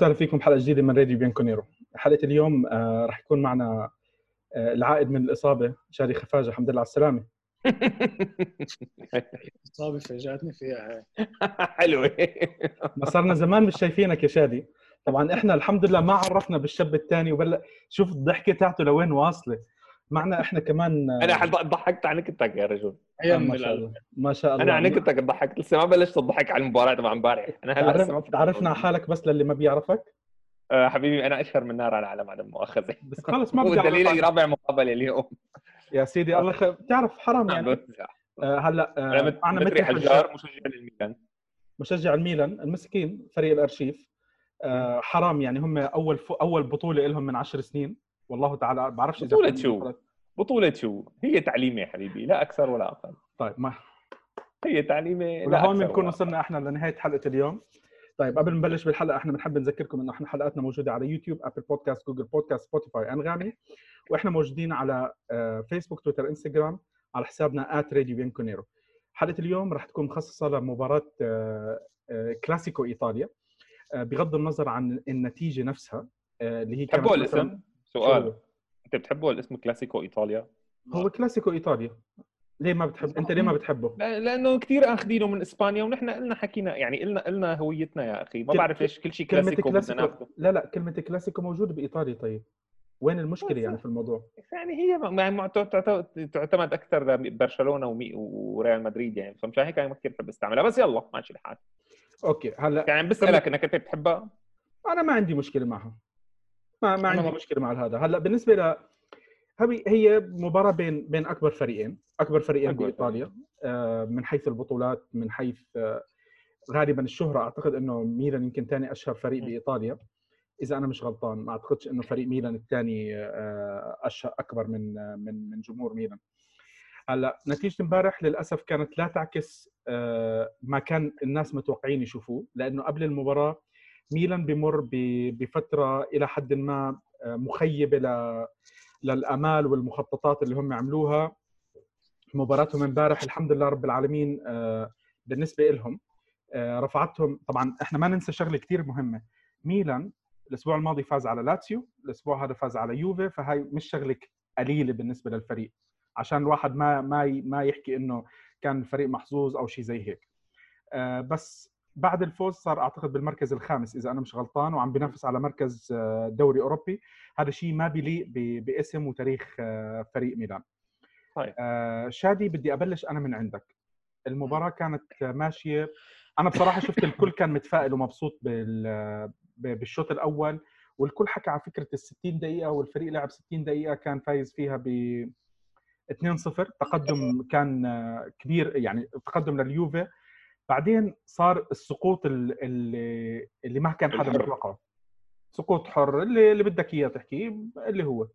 وسهلا فيكم بحلقة جديدة من راديو بيانكونيرو حلقة اليوم آه راح يكون معنا آه العائد من الإصابة شادي خفاجة. الحمد لله على السلامة. إصابة فاجأتني فيها. حلوة. ما صرنا زمان مش شايفينك يا شادي. طبعا إحنا الحمد لله ما عرفنا بالشاب الثاني وبلا شوف الضحكة تاعته لوين واصلة. معنا إحنا كمان أنا ضحكت على نكتك يا رجل. آه ما شاء الله ما شاء الله. أنا على نكتك ضحكت لسه ما بلشت اضحك على المباراة تبع امبارح. أنا هلا ما تعرف تعرفنا على حالك بس للي ما بيعرفك؟ آه، حبيبي أنا أشهر من نار على العالم عدم مؤاخذه بس خلص ما بدي عنك. رابع مقابله اليوم. يا سيدي الله خ... بتعرف حرام عم يعني. آه هلا آه معنا متري حجار مشجع للميلان. مشجع الميلان المسكين فريق الأرشيف. آه حرام يعني هم أول ف... أول بطولة لهم من عشر سنين. والله تعالى بعرفش إذا بطولة شو؟ بطولة شو؟ هي تعليمة يا حبيبي لا أكثر ولا أقل طيب ما هي تعليمة لا ولهون أكثر بنكون وصلنا إحنا لنهاية حلقة اليوم طيب قبل ما نبلش بالحلقة إحنا بنحب نذكركم إنه إحنا حلقاتنا موجودة على يوتيوب Apple Podcast Google Podcast Spotify انغامي وإحنا موجودين على آه، فيسبوك تويتر انستغرام على حسابنا @راديو حلقة اليوم راح تكون مخصصة لمباراة آه، آه، كلاسيكو ايطاليا آه، بغض النظر عن النتيجة نفسها آه، اللي هي كانت الاسم؟ شو سؤال هو؟ أنت بتحبوا الاسم كلاسيكو إيطاليا؟ هو كلاسيكو ايطاليا ليه ما بتحب؟ أنت ليه ما بتحبه؟ لا- لأنه كثير أخذينه من إسبانيا ونحن قلنا حكينا يعني قلنا قلنا هويتنا يا أخي. ما بعرف ليش كل شيء كلاسيكو كلاسيكو لا لا كلمة كلاسيكو موجودة بإيطاليا. طيب وين المشكلة يعني في الموضوع؟ يعني هي يعني تعتمد أكثر برشلونة ومي- وريال مدريد يعني. فمشان هيك أنا ما كثير بحب أستعملها. بس يلا ماشي الحال okay هلا يعني بسألك إنك أنت بتحبها؟ أنا ما عندي مشكلة معها. ما ما عندي. مشكلة مع هذا. هلأ بالنسبة ل هي هي مباراة بين بين أكبر فريقين أكبر فريقين أكبر بإيطاليا آه، من حيث البطولات من حيث آه، غالبا الشهرة. أعتقد إنه ميلان يمكن ثاني أشهر فريق. بإيطاليا. إذا أنا مش غلطان ما أعتقدش إنه فريق ميلان الثاني آه، أشهر أكبر من من من جمهور ميلان. هلأ نتيجة امبارح للأسف كانت لا تعكس ما كان الناس متوقعين يشوفوه لأنه قبل المباراة ميلان بمر بفترة إلى حد ما آه، مخيبة ل- للأمال والمخططات اللي هم عملوها. مباراتهم امبارح الحمد لله رب العالمين آه، بالنسبة لهم آه، رفعتهم. طبعا إحنا ما ننسى شغلة كثير مهمة. ميلان الأسبوع الماضي فاز على لاتسيو الأسبوع هذا فاز على يوفي فهاي مش شغلة قليلة بالنسبة للفريق عشان الواحد ما ما ما يحكي إنه كان الفريق محظوظ أو شيء زي هيك. بس بعد الفوز صار أعتقد بالمركز الخامس إذا أنا مش غلطان وعم بينافس على مركز آه، دوري أوروبي. هذا شيء ما بيليق باسم وتاريخ آه، فريق ميلان. طيب. آه، شادي بدي أبلش أنا من عندك. المباراة كانت ماشية. أنا بصراحة شفت الكل كان متفائل ومبسوط بال- بالشوط الأول والكل حكى على فكرة ال 60 دقيقة والفريق لعب 60 دقيقة كان فايز فيها ب 2-0 تقدم كان كبير يعني تقدم لليوفي. بعدين صار السقوط ال- اللي اللي ما كان حدا. متوقعه. سقوط حر اللي اللي بدك إياه تحكيه اللي هو.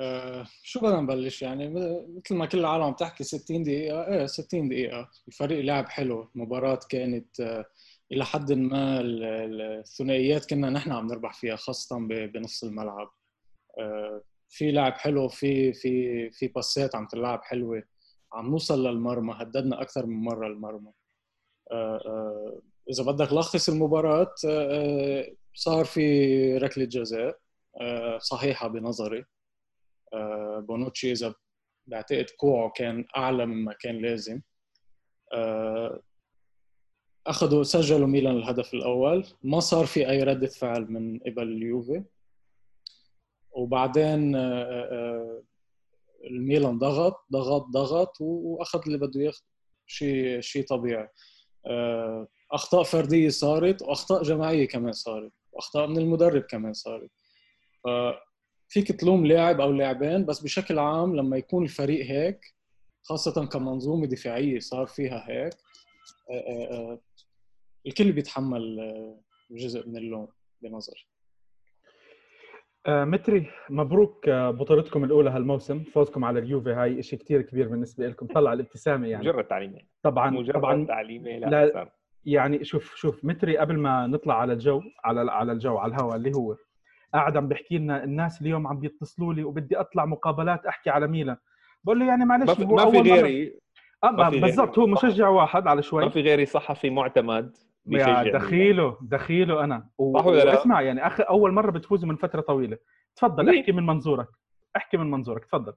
آه شو بدنا نبلش يعني؟ مثل ما كل العالم بتحكي 60 دقيقة إيه 60 دقيقة. الفريق لعب حلو المباراة كانت آه إلى حد ما ال- ال- الثنائيات كنا نحن عم نربح فيها خاصة بنص الملعب. آه في لعب حلو في في في باسات عم تلعب حلوة. عم نوصل للمرمى هددنا أكثر من مرة المرمى. آه آه إذا بدك لخص المباراة آه صار في ركلة جزاء صحيحة بنظري. بونوتشي إذا بعتقد كوعه كان أعلى مما كان لازم. أخذوا سجلوا ميلان الهدف الأول. ما صار في أي ردة فعل من قبل اليوفي. وبعدين الميلان ضغط ضغط ضغط وأخذ اللي بده ياخذ شيء شيء طبيعي. آه، أخطاء فردية صارت وأخطاء جماعية كمان صارت وأخطاء من المدرب كمان صارت. فيك تلوم لاعب أو لاعبين بس بشكل عام لما يكون الفريق هيك خاصة كمنظومة دفاعية صار فيها هيك آه، آه، الكل بيتحمل جزء من اللوم بنظري. متري مبروك آه، بطولتكم الأولى هالموسم. فوزكم على اليوفي هاي شيء كثير كبير بالنسبة لكم. طلع الابتسامة يعني. مجرد تعليمة طبعا مجرد طبعا تعليمة لا, لا- يعني شوف شوف متري قبل ما نطلع على الجو على على الجو على الهواء اللي هو قاعد عم بحكي لنا الناس اليوم عم بيتصلوا لي وبدي أطلع مقابلات أحكي على ميلان. بقول له يعني معلش ما في, ما غيري. آه ما. بالضبط هو مشجع واحد على ما شوي في غيري صحفي معتمد. يا ميلان. دخيله دخيله أنا. و... صح ولا لا؟ اسمع يعني أخي أول مرة بتفوزوا من فترة طويلة. تفضل؟ احكي من منظورك. احكي من منظورك تفضل.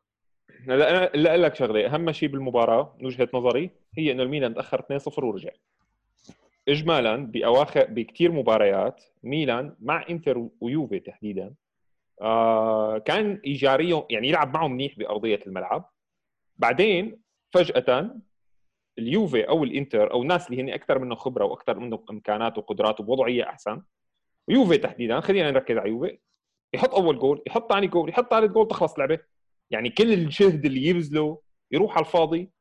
هلا أنا اللي أقول لك شغلة. أهم شيء بالمباراة من وجهة نظري هي إنه الميلان تأخر 2-0 ورجع. اجمالا بأواخر بكثير مباريات ميلان مع إنتر ويوفي تحديدا آه كان ايجاريه يعني يلعب معهم منيح بأرضية الملعب. بعدين فجأة اليوفي أو الإنتر أو الناس اللي هن أكثر منه خبرة وأكثر منه إمكانات وقدرات ووضعية أحسن. يوفي تحديدا خلينا نركز على يوفي. يحط أول جول يحط ثاني جول يحط ثالث جول تخلص لعبة. يعني كل الجهد اللي يبذله يروح على الفاضي.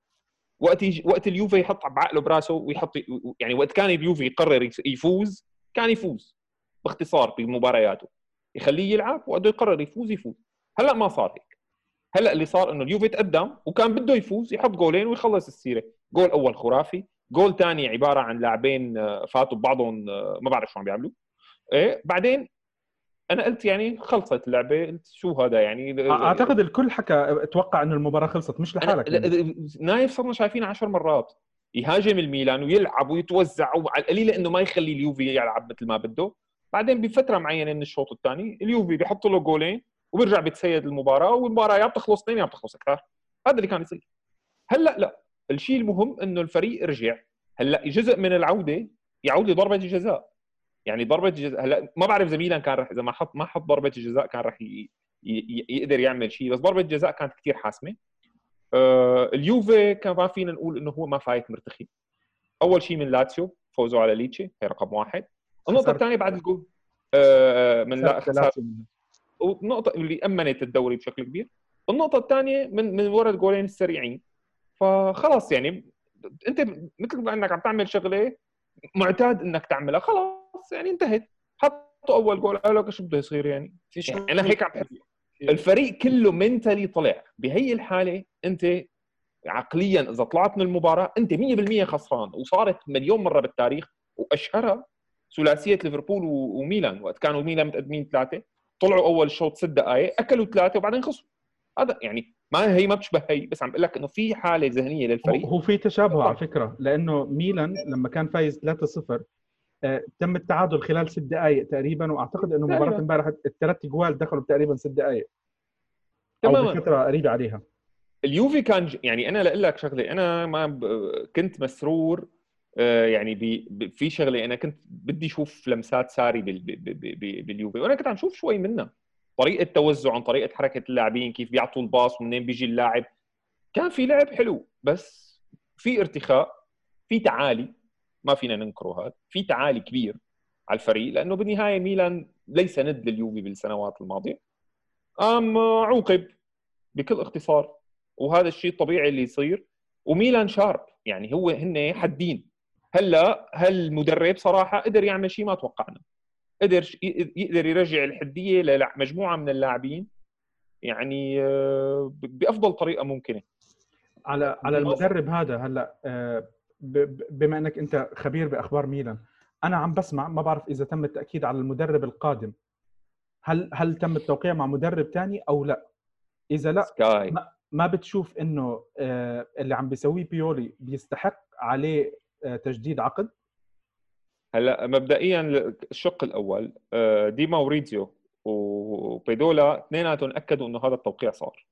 وقت يج... وقت اليوفي يحط بعقله براسه ويحط يعني وقت كان اليوفي يقرر يف- يفوز كان يفوز باختصار بمبارياته يخليه يلعب وقت يقرر يفوز يفوز. هلأ ما صار هيك. هلأ اللي صار إنه اليوفي تقدم وكان بده يفوز يحط جولين ويخلص السيرة. جول أول خرافي جول ثاني عبارة عن لاعبين آه، فاتوا ببعضهم آه، ما بعرف شو عم بيعملوا. إيه بعدين أنا قلت يعني خلصت اللعبة قلت شو هذا يعني؟ أعتقد الكل حكى أتوقع انه المباراة خلصت مش لحالك يعني. نايف صرنا شايفينه عشر مرات. يهاجم الميلان ويلعب ويتوزع وعلى القليلة إنه ما يخلي اليوفي يلعب مثل ما بده. بعدين بفترة معينة من الشوط الثاني اليوفي بيحط له جولين وبيرجع بيتسيد المباراة والمباراة يا بتخلص اثنين يا بتخلص أكثر. هذا اللي كان يصير. هلأ لا. الشيء المهم إنه الفريق رجع. هلأ جزء من العودة يعود لضربة الجزاء يعني ضربة الجزاء هلأ ما بعرف اذا ميلان كان رح إذا ما حط ما حط ضربة الجزاء كان رح ي... ي... يقدر يعمل شيء بس ضربة الجزاء كانت كثير حاسمة. آه، اليوفي كان ما فينا نقول إنه هو ما فايت مرتخي. أول شيء من لاتسيو فوزوا على ليتشي هي رقم واحد. النقطة. الثانية بعد الجول. آه، من لا خسارة. والنقطه اللي أمنت الدوري بشكل كبير. النقطة الثانية من من وراء الجولين السريعين. فخلاص يعني انت مثل ما انك عم تعمل شغلة معتاد انك تعملها خلاص يعني انتهت. حطوا أول جول قالوا لك شو بده يصير يعني. في شغل أنا هيك عم بحس الفريق كله mentally طلع. بهي الحالة انت عقليا إذا طلعت من المباراة انت 100% خسران. وصارت مليون مرة بالتاريخ وأشهرها ثلاثية ليفربول وميلان. وقت كانوا ميلان متقدمين ثلاثة طلعوا أول شوط ست دقائق أكلوا ثلاثة وبعدين خسروا. هذا يعني ما هي ما بتشبه هي بس عم بقول لك إنه في حالة ذهنية للفريق. هو في تشابه على فكرة لأنه ميلان لما كان فايز 3-0 آه، تم التعادل خلال ست دقائق تقريبا وأعتقد إنه مباراة. امبارح الثلاث جوال دخلوا تقريبا ست دقائق تماماً. بفترة قريبة عليها. اليوفي كان ج... يعني أنا لأقول لك شغلة أنا ما ب... كنت مسرور آه، يعني ب... ب... في شغلة أنا كنت بدي أشوف لمسات ساري بال... ب... ب... ب... باليوفي وأنا كنت عم شوف شوي منها. طريقة توزع عن طريقة حركة اللاعبين كيف بيعطوا الباص ومنين بيجي اللاعب. كان في لعب حلو بس في ارتخاء في تعالي. ما فينا ننكره هذا. في تعالي كبير على الفريق لأنه بالنهاية ميلان ليس ند لليوفي بالسنوات الماضية. قام عوقب بكل اختصار وهذا الشيء الطبيعي اللي يصير. وميلان شارب يعني هو هن حدين. هلا هالمدرب صراحة قدر يعمل شيء ما توقعنا. قدر يقدر يرجع الحدية لمجموعه من اللاعبين. يعني آه، بأفضل طريقة ممكنة. على على المدرب هذا هلأ آه، بما إنك أنت خبير بأخبار ميلان أنا عم بسمع ما بعرف إذا تم التأكيد على المدرب القادم هل هل تم التوقيع مع مدرب ثاني أو لأ؟ إذا لأ سكاي. ما بتشوف إنه آه، اللي عم بيسويه بيولي بيستحق عليه تجديد عقد؟ هلا مبدئيا الشق الأول آه، دي ماوريزيو وبيدولا اثنيناتهم أكدوا إنه هذا التوقيع صار.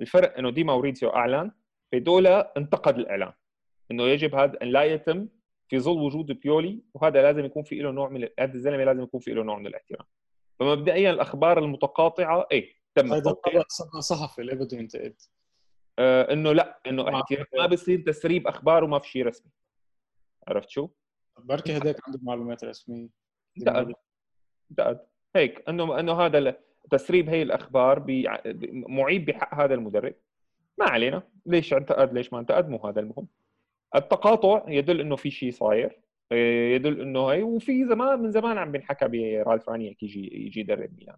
الفرق إنه دي ماوريزيو أعلن بيدولا انتقد الإعلان إنه يجب هذا إن لا يتم في ظل وجود بيولي وهذا لازم يكون في له نوع من هذا الزلمة لازم يكون في له نوع من الاحترام. فمبدئيا الأخبار المتقاطعة إيه تم هذا صحفي اللي بده ينتقد. آه إنه لا إنه احترام ما بصير تسريب أخبار وما في شيء رسمي. عرفت شو؟ بركي هداك عنده معلومات رسمية. انتقد انتقد هيك إنه إنه هذا تسريب هي الأخبار بي- معيب بحق هذا المدرب. ما علينا. ليش انتقد ليش ما انتقد؟ مو هذا المهم. التقاطع يدل إنه في شيء صاير. إيه، يدل إنه هي وفي زمان من زمان عم بنحكى برالف رانيك يجي يجي يدرب ميلان.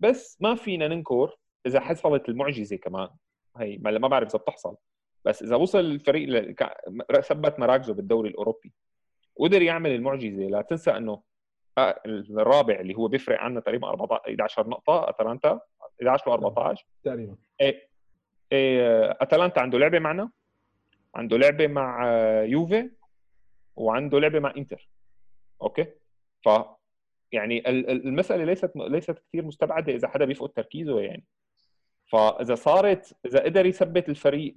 بس ما فينا ننكر إذا حصلت المعجزة كمان. هي ما بعرف إذا بتحصل. بس إذا وصل الفريق ثبت مراكزه بالدوري الأوروبي. وقدر يعمل المعجزة. لا تنسى إنه آه، الرابع اللي هو بيفرق عنا تقريبا 14 11 نقطة أتلانتا. 11 و 14 تقريبا. إيه إيه أتلانتا عنده لعبة معنا. عنده لعبة مع آه، يوفي وعنده لعبة مع إنتر. أوكي؟ ف يعني المسألة ليست ليست كثير مستبعدة إذا حدا بيفقد تركيزه يعني. فاذا صارت إذا قدر يثبت الفريق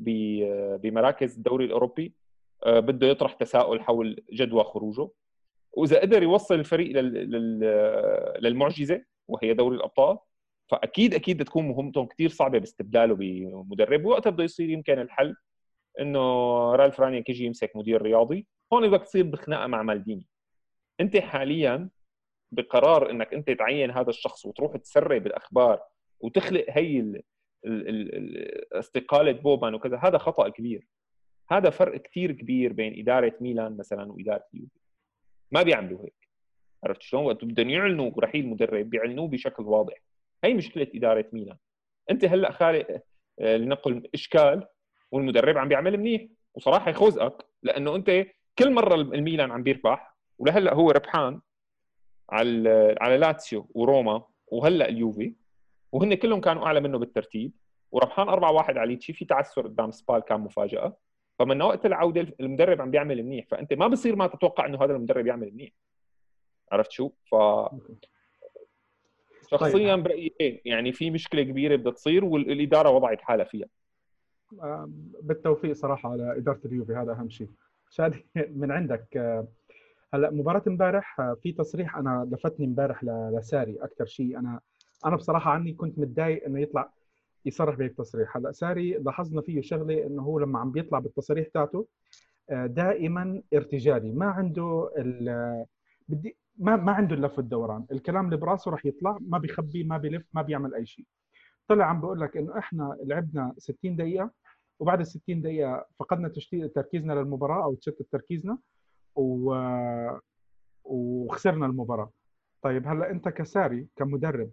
بمراكز الدوري الأوروبي آه، بده يطرح تساؤل حول جدوى خروجه واذا قدر يوصل الفريق للمعجزه وهي دوري الابطال فاكيد أكيد بتكون مهمتهم كثير صعبه باستبداله بمدرب وقتها بده يصير يمكن الحل انه رالف رانيك يجي يمسك مدير رياضي هون بدك تصير بخناقه مع مالديني انت حاليا بقرار انك انت تعين هذا الشخص وتروح تسرب الاخبار وتخلق هي استقاله بوبان وكذا هذا خطا كبير هذا فرق كثير كبير بين إدارة ميلان مثلا وإدارة اليوفي ما بيعملوا هيك. عرفت شلون؟ وقت بدهم يعلنوا رحيل مدرب بيعلنوه بشكل واضح. هي مشكلة إدارة ميلان. أنت هلأ خالق آه، لنقل إشكال والمدرب عم بيعمل منيح. وصراحة يخوزقك لأنه أنت كل مرة الميلان عم بيربح ولهلأ هو ربحان على على لاتسيو وروما وهلأ اليوفي وهن كلهم كانوا أعلى منه بالترتيب. وربحان 4 1 على ليتشي. في تعثر قدام سبال كان مفاجأة. فمن وقت العودة المدرب عم بيعمل منيح فأنت ما بصير ما تتوقع إنه هذا المدرب يعمل منيح. عرفت شو؟ ف شخصيا طيب. برأيي إيه يعني في مشكلة كبيرة بدها تصير والإدارة وضعت حالها فيها. بالتوفيق صراحة على إدارة اليوفي هذا أهم شيء. شادي من عندك آه، هلأ مباراة امبارح آه، في تصريح أنا لفتني امبارح لساري أكثر شيء. أنا أنا بصراحة عني كنت متضايق إنه يطلع يصرح بهيك تصريح. هلأ ساري لاحظنا فيه شغلة إنه هو لما عم بيطلع بالتصريح تاعته آه، دائما ارتجالي ما عنده بدي ما ما عنده اللف والدوران. الكلام اللي براسه رح يطلع ما بيخبي ما بيلف ما بيعمل أي شيء. طلع عم بقول لك إنه إحنا لعبنا 60 دقيقة وبعد ال 60 دقيقة فقدنا تركيزنا للمباراة أو تشتت تركيزنا و... وخسرنا المباراة. طيب هلأ أنت كساري كمدرب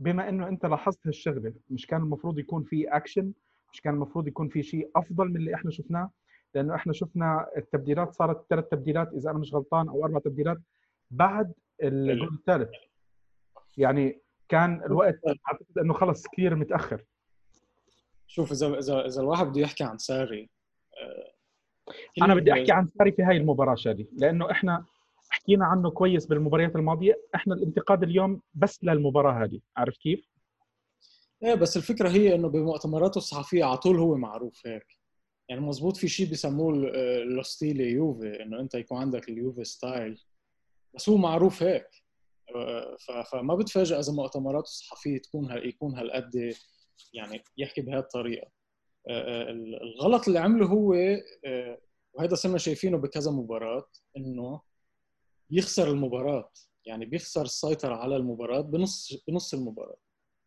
بما إنه أنت لاحظت هالشغلة مش كان المفروض يكون في اكشن مش كان المفروض يكون في شيء أفضل من اللي إحنا شفناه لأنه إحنا شفنا التبديلات صارت ثلاث تبديلات إذا أنا مش غلطان أو أربع تبديلات بعد الجول الثالث. يعني كان الوقت أعتقد إنه خلص كثير متأخر. شوف إذا إذا إذا الواحد بده يحكي عن ساري آه، أنا بدي أحكي عن ساري في هاي المباراة شادي لأنه إحنا حكينا عنه كويس بالمباريات الماضية. إحنا الانتقاد اليوم بس للمباراة هذه. عارف كيف؟ إيه بس الفكرة هي إنه بمؤتمراته الصحفية على طول هو معروف هيك. يعني مزبوط في شيء بيسموه ال stile يوفي إنه أنت يكون عندك اليوفي style بس هو معروف هيك. فما بتفاجئ إذا مؤتمراته الصحفية تكون يكون هالقد يعني يحكي بهذه الطريقة الغلط اللي عمله هو وهذا صرنا شايفينه بكذا مباراة إنه يخسر المباراة يعني بيخسر السيطرة على المباراة بنص بنص المباراة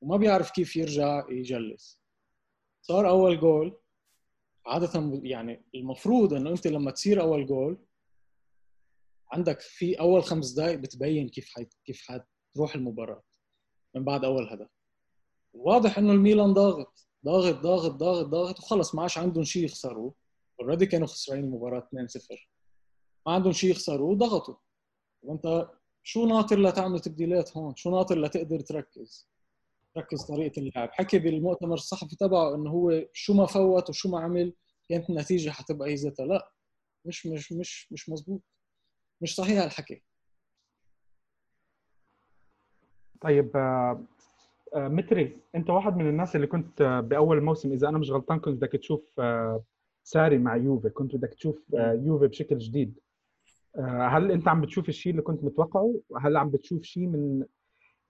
وما بيعرف كيف يرجع يجلس. صار أول جول عادة يعني المفروض إنه أنت لما تصير أول جول عندك في أول خمس دقائق بتبين كيف حي... كيف حتروح المباراة من بعد أول هدف. واضح إنه الميلان ضاغط ضاغط ضاغط ضاغط ضاغط وخلص ما عادش عندهم شيء يخسروه. already كانوا خسرانين المباراة 2-0 ما عندهم شيء يخسروه وضغطوا وانت شو ناطر لتعمل تبديلات هون؟ شو ناطر لتقدر تركز؟ تركز طريقة اللعب. حكي بالمؤتمر الصحفي تبعه إنه هو شو ما فوت وشو ما عمل كانت النتيجة حتبقى هي ذاتها. لا مش مش مش مش مزبوط مش صحيح الحكي طيب آه، آه، متري أنت واحد من الناس اللي كنت آه، بأول الموسم إذا أنا مش غلطان كنت بدك تشوف ساري مع يوفي كنت بدك تشوف يوفي بشكل جديد. هل انت عم بتشوف الشيء اللي كنت متوقعه؟ هل عم بتشوف شيء من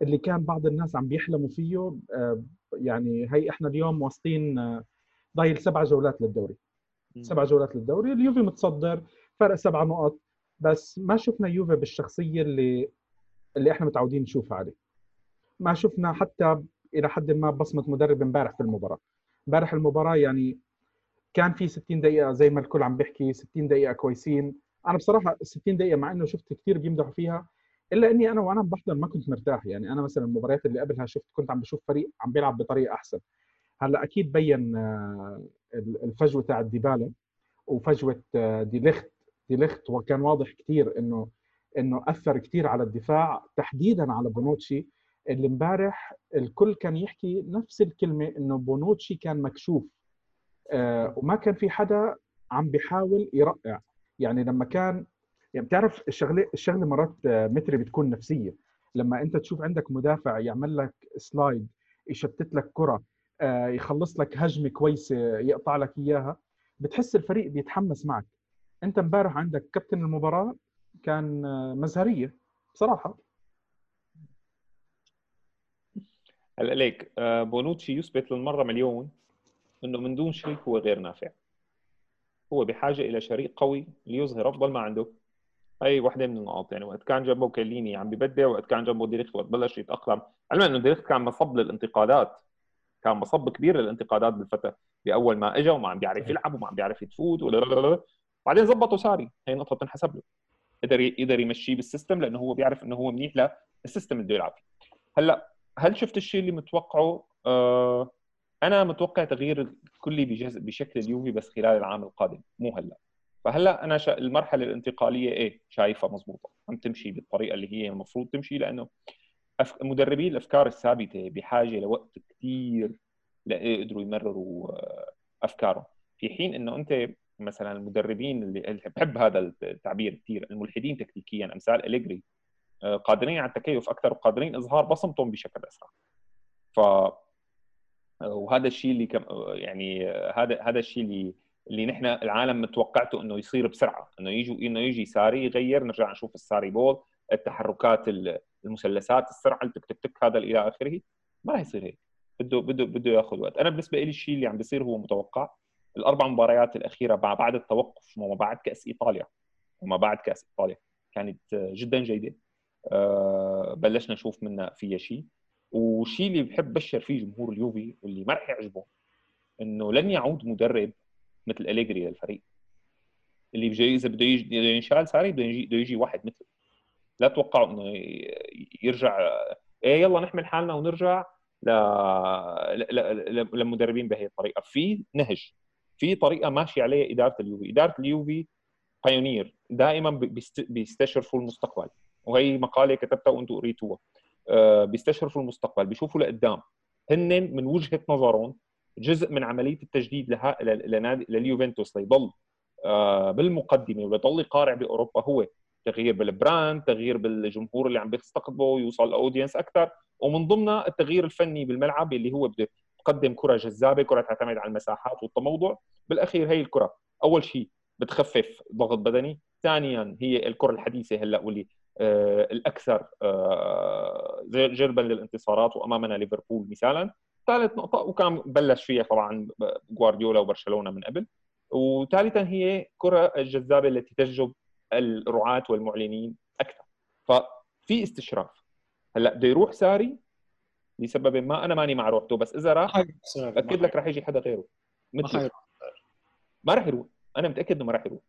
اللي كان بعض الناس عم بيحلموا فيه؟ يعني هي إحنا اليوم واصلين ضايل سبع جولات للدوري. سبع جولات للدوري. اليوفي متصدر فرق سبع نقط. بس ما شفنا يوفي بالشخصية اللي اللي إحنا متعودين نشوفها عليه. ما شفنا حتى إلى حد ما بصمة مدرب امبارح في المباراة. امبارح المباراة يعني كان في 60 دقيقة زي ما الكل عم بيحكي 60 دقيقة كويسين. أنا بصراحة 60 دقيقة مع إنه شفت كثير بيمدحوا فيها إلا إني أنا وأنا بحضر ما كنت مرتاح. يعني أنا مثلا المباريات اللي قبلها شفت كنت عم بشوف فريق عم بيلعب بطريقة أحسن. هلأ أكيد بين آه، الفجوة تاع ديبالا وفجوة آه، دي ليخت دي ليخت وكان واضح كثير إنه إنه أثر كثير على الدفاع تحديدا على بونوتشي. اللي إمبارح الكل كان يحكي نفس الكلمة إنه بونوتشي كان مكشوف آه وما كان في حدا عم بيحاول يرقع. يعني لما كان يعني بتعرف الشغله الشغلة مرات آه، متري بتكون نفسية. لما أنت تشوف عندك مدافع يعمل لك سلايد يشتت لك كرة آه، يخلص لك هجمة كويسة يقطع لك إياها بتحس الفريق بيتحمس معك. أنت امبارح عندك كابتن المباراة كان آه، مزهرية بصراحة. هلا ليك بونوتشي يثبت للمرة مليون إنه من دون شريك هو غير نافع. هو بحاجة إلى شريك قوي ليظهر أفضل ما عنده. هي وحده من النقاط يعني وقت كان جنبه كيليني عم ببدع وقت كان جنبه دي ليخت وقت بلش يتأقلم. علما إنه دي ليخت كان مصب للانتقادات كان مصب كبير للانتقادات بالفترة بأول ما اجى وما عم بيعرف يلعب وما عم بيعرف يفوت بعدين زبطوا ساري. هي نقطة بتنحسب له. قدر يقدر يمشيه بال system لأنه هو بيعرف إنه هو منيح لل system اللي بده يلعب فيه. هلأ هل شفت الشيء اللي متوقعه؟ آه أنا متوقع تغيير كلي بشكل اليوفي بس خلال العام القادم مو هلأ. فهلأ أنا شا... المرحلة الانتقالية إيه؟ شايفها مضبوطة. عم تمشي بالطريقة اللي هي المفروض تمشي لأنه أف... مدربين الأفكار الثابتة بحاجة لوقت كثير ليقدروا يمرروا آه، أفكارهم. في حين إنه أنت مثلا المدربين اللي بحب هذا التعبير كثير الملحدين تكتيكيا أمثال أليجري آه، قادرين على التكيف أكثر وقادرين إظهار بصمتهم بشكل أسرع. ف وهذا الشيء اللي كم يعني هذا هذا الشيء اللي اللي نحن العالم متوقعته إنه يصير بسرعة إنه يجوا إنه يجي ساري يغير نرجع نشوف الساري بول التحركات المثلثات السرعة التك تك تك هذا إلى آخره ما راح يصير هيك. بده بده بده ياخذ وقت. أنا بالنسبة لي الشيء اللي عم بيصير هو متوقع الأربع مباريات الأخيرة بعد التوقف وما بعد كأس إيطاليا وما بعد كأس إيطاليا كانت جدا جيدة. آه، بلشنا نشوف منها فيها شيء. والشيء اللي بحب بشر فيه جمهور اليوفي واللي ما رح يعجبه إنه لن يعود مدرب مثل أليجري للفريق. اللي بجي إذا بده يجي ينشال ساري بده يجي بده يجي واحد مثله. لا توقعوا إنه يرجع إيه يلا نحمل حالنا ونرجع ل... للمدربين بهي الطريقة. في نهج في طريقة ماشي عليها إدارة اليوفي. إدارة اليوفي pioneer دائما بيستشرفوا المستقبل. وهي مقالة كتبتها وأنتم قريتوها. بيستشرفوا المستقبل بيشوفوا لقدام. هن من وجهة نظرهم جزء من عملية التجديد لها لنادي لليوفنتوس ليضل آه، بالمقدمة ويضل يقارع بأوروبا هو. تغيير بال brand تغيير بالجمهور اللي عم بيستقطبه يوصل ل audience أكثر ومن ضمنها التغيير الفني بالملعب اللي هو بده تقدم كرة جذابة كرة تعتمد على المساحات والتموضع. بالأخير هي الكرة. أول شيء بتخفف ضغط بدني. ثانيا هي الكرة الحديثة هلأ واللي آه الأكثر آه جلبا للانتصارات وأمامنا ليفربول مثالا. ثالث نقطة وكان بلش فيها طبعا جوارديولا وبرشلونة من قبل. وثالثا هي كرة الجذابة التي تجذب الرعاة والمعلنين أكثر. ففي استشراف. هلأ بده يروح ساري لسبب ما أنا ماني مع روحته بس إذا راح اكد لك راح يجي حدا غيره. مثل ما راح يروح. أنا متأكد إنه ما راح يروح.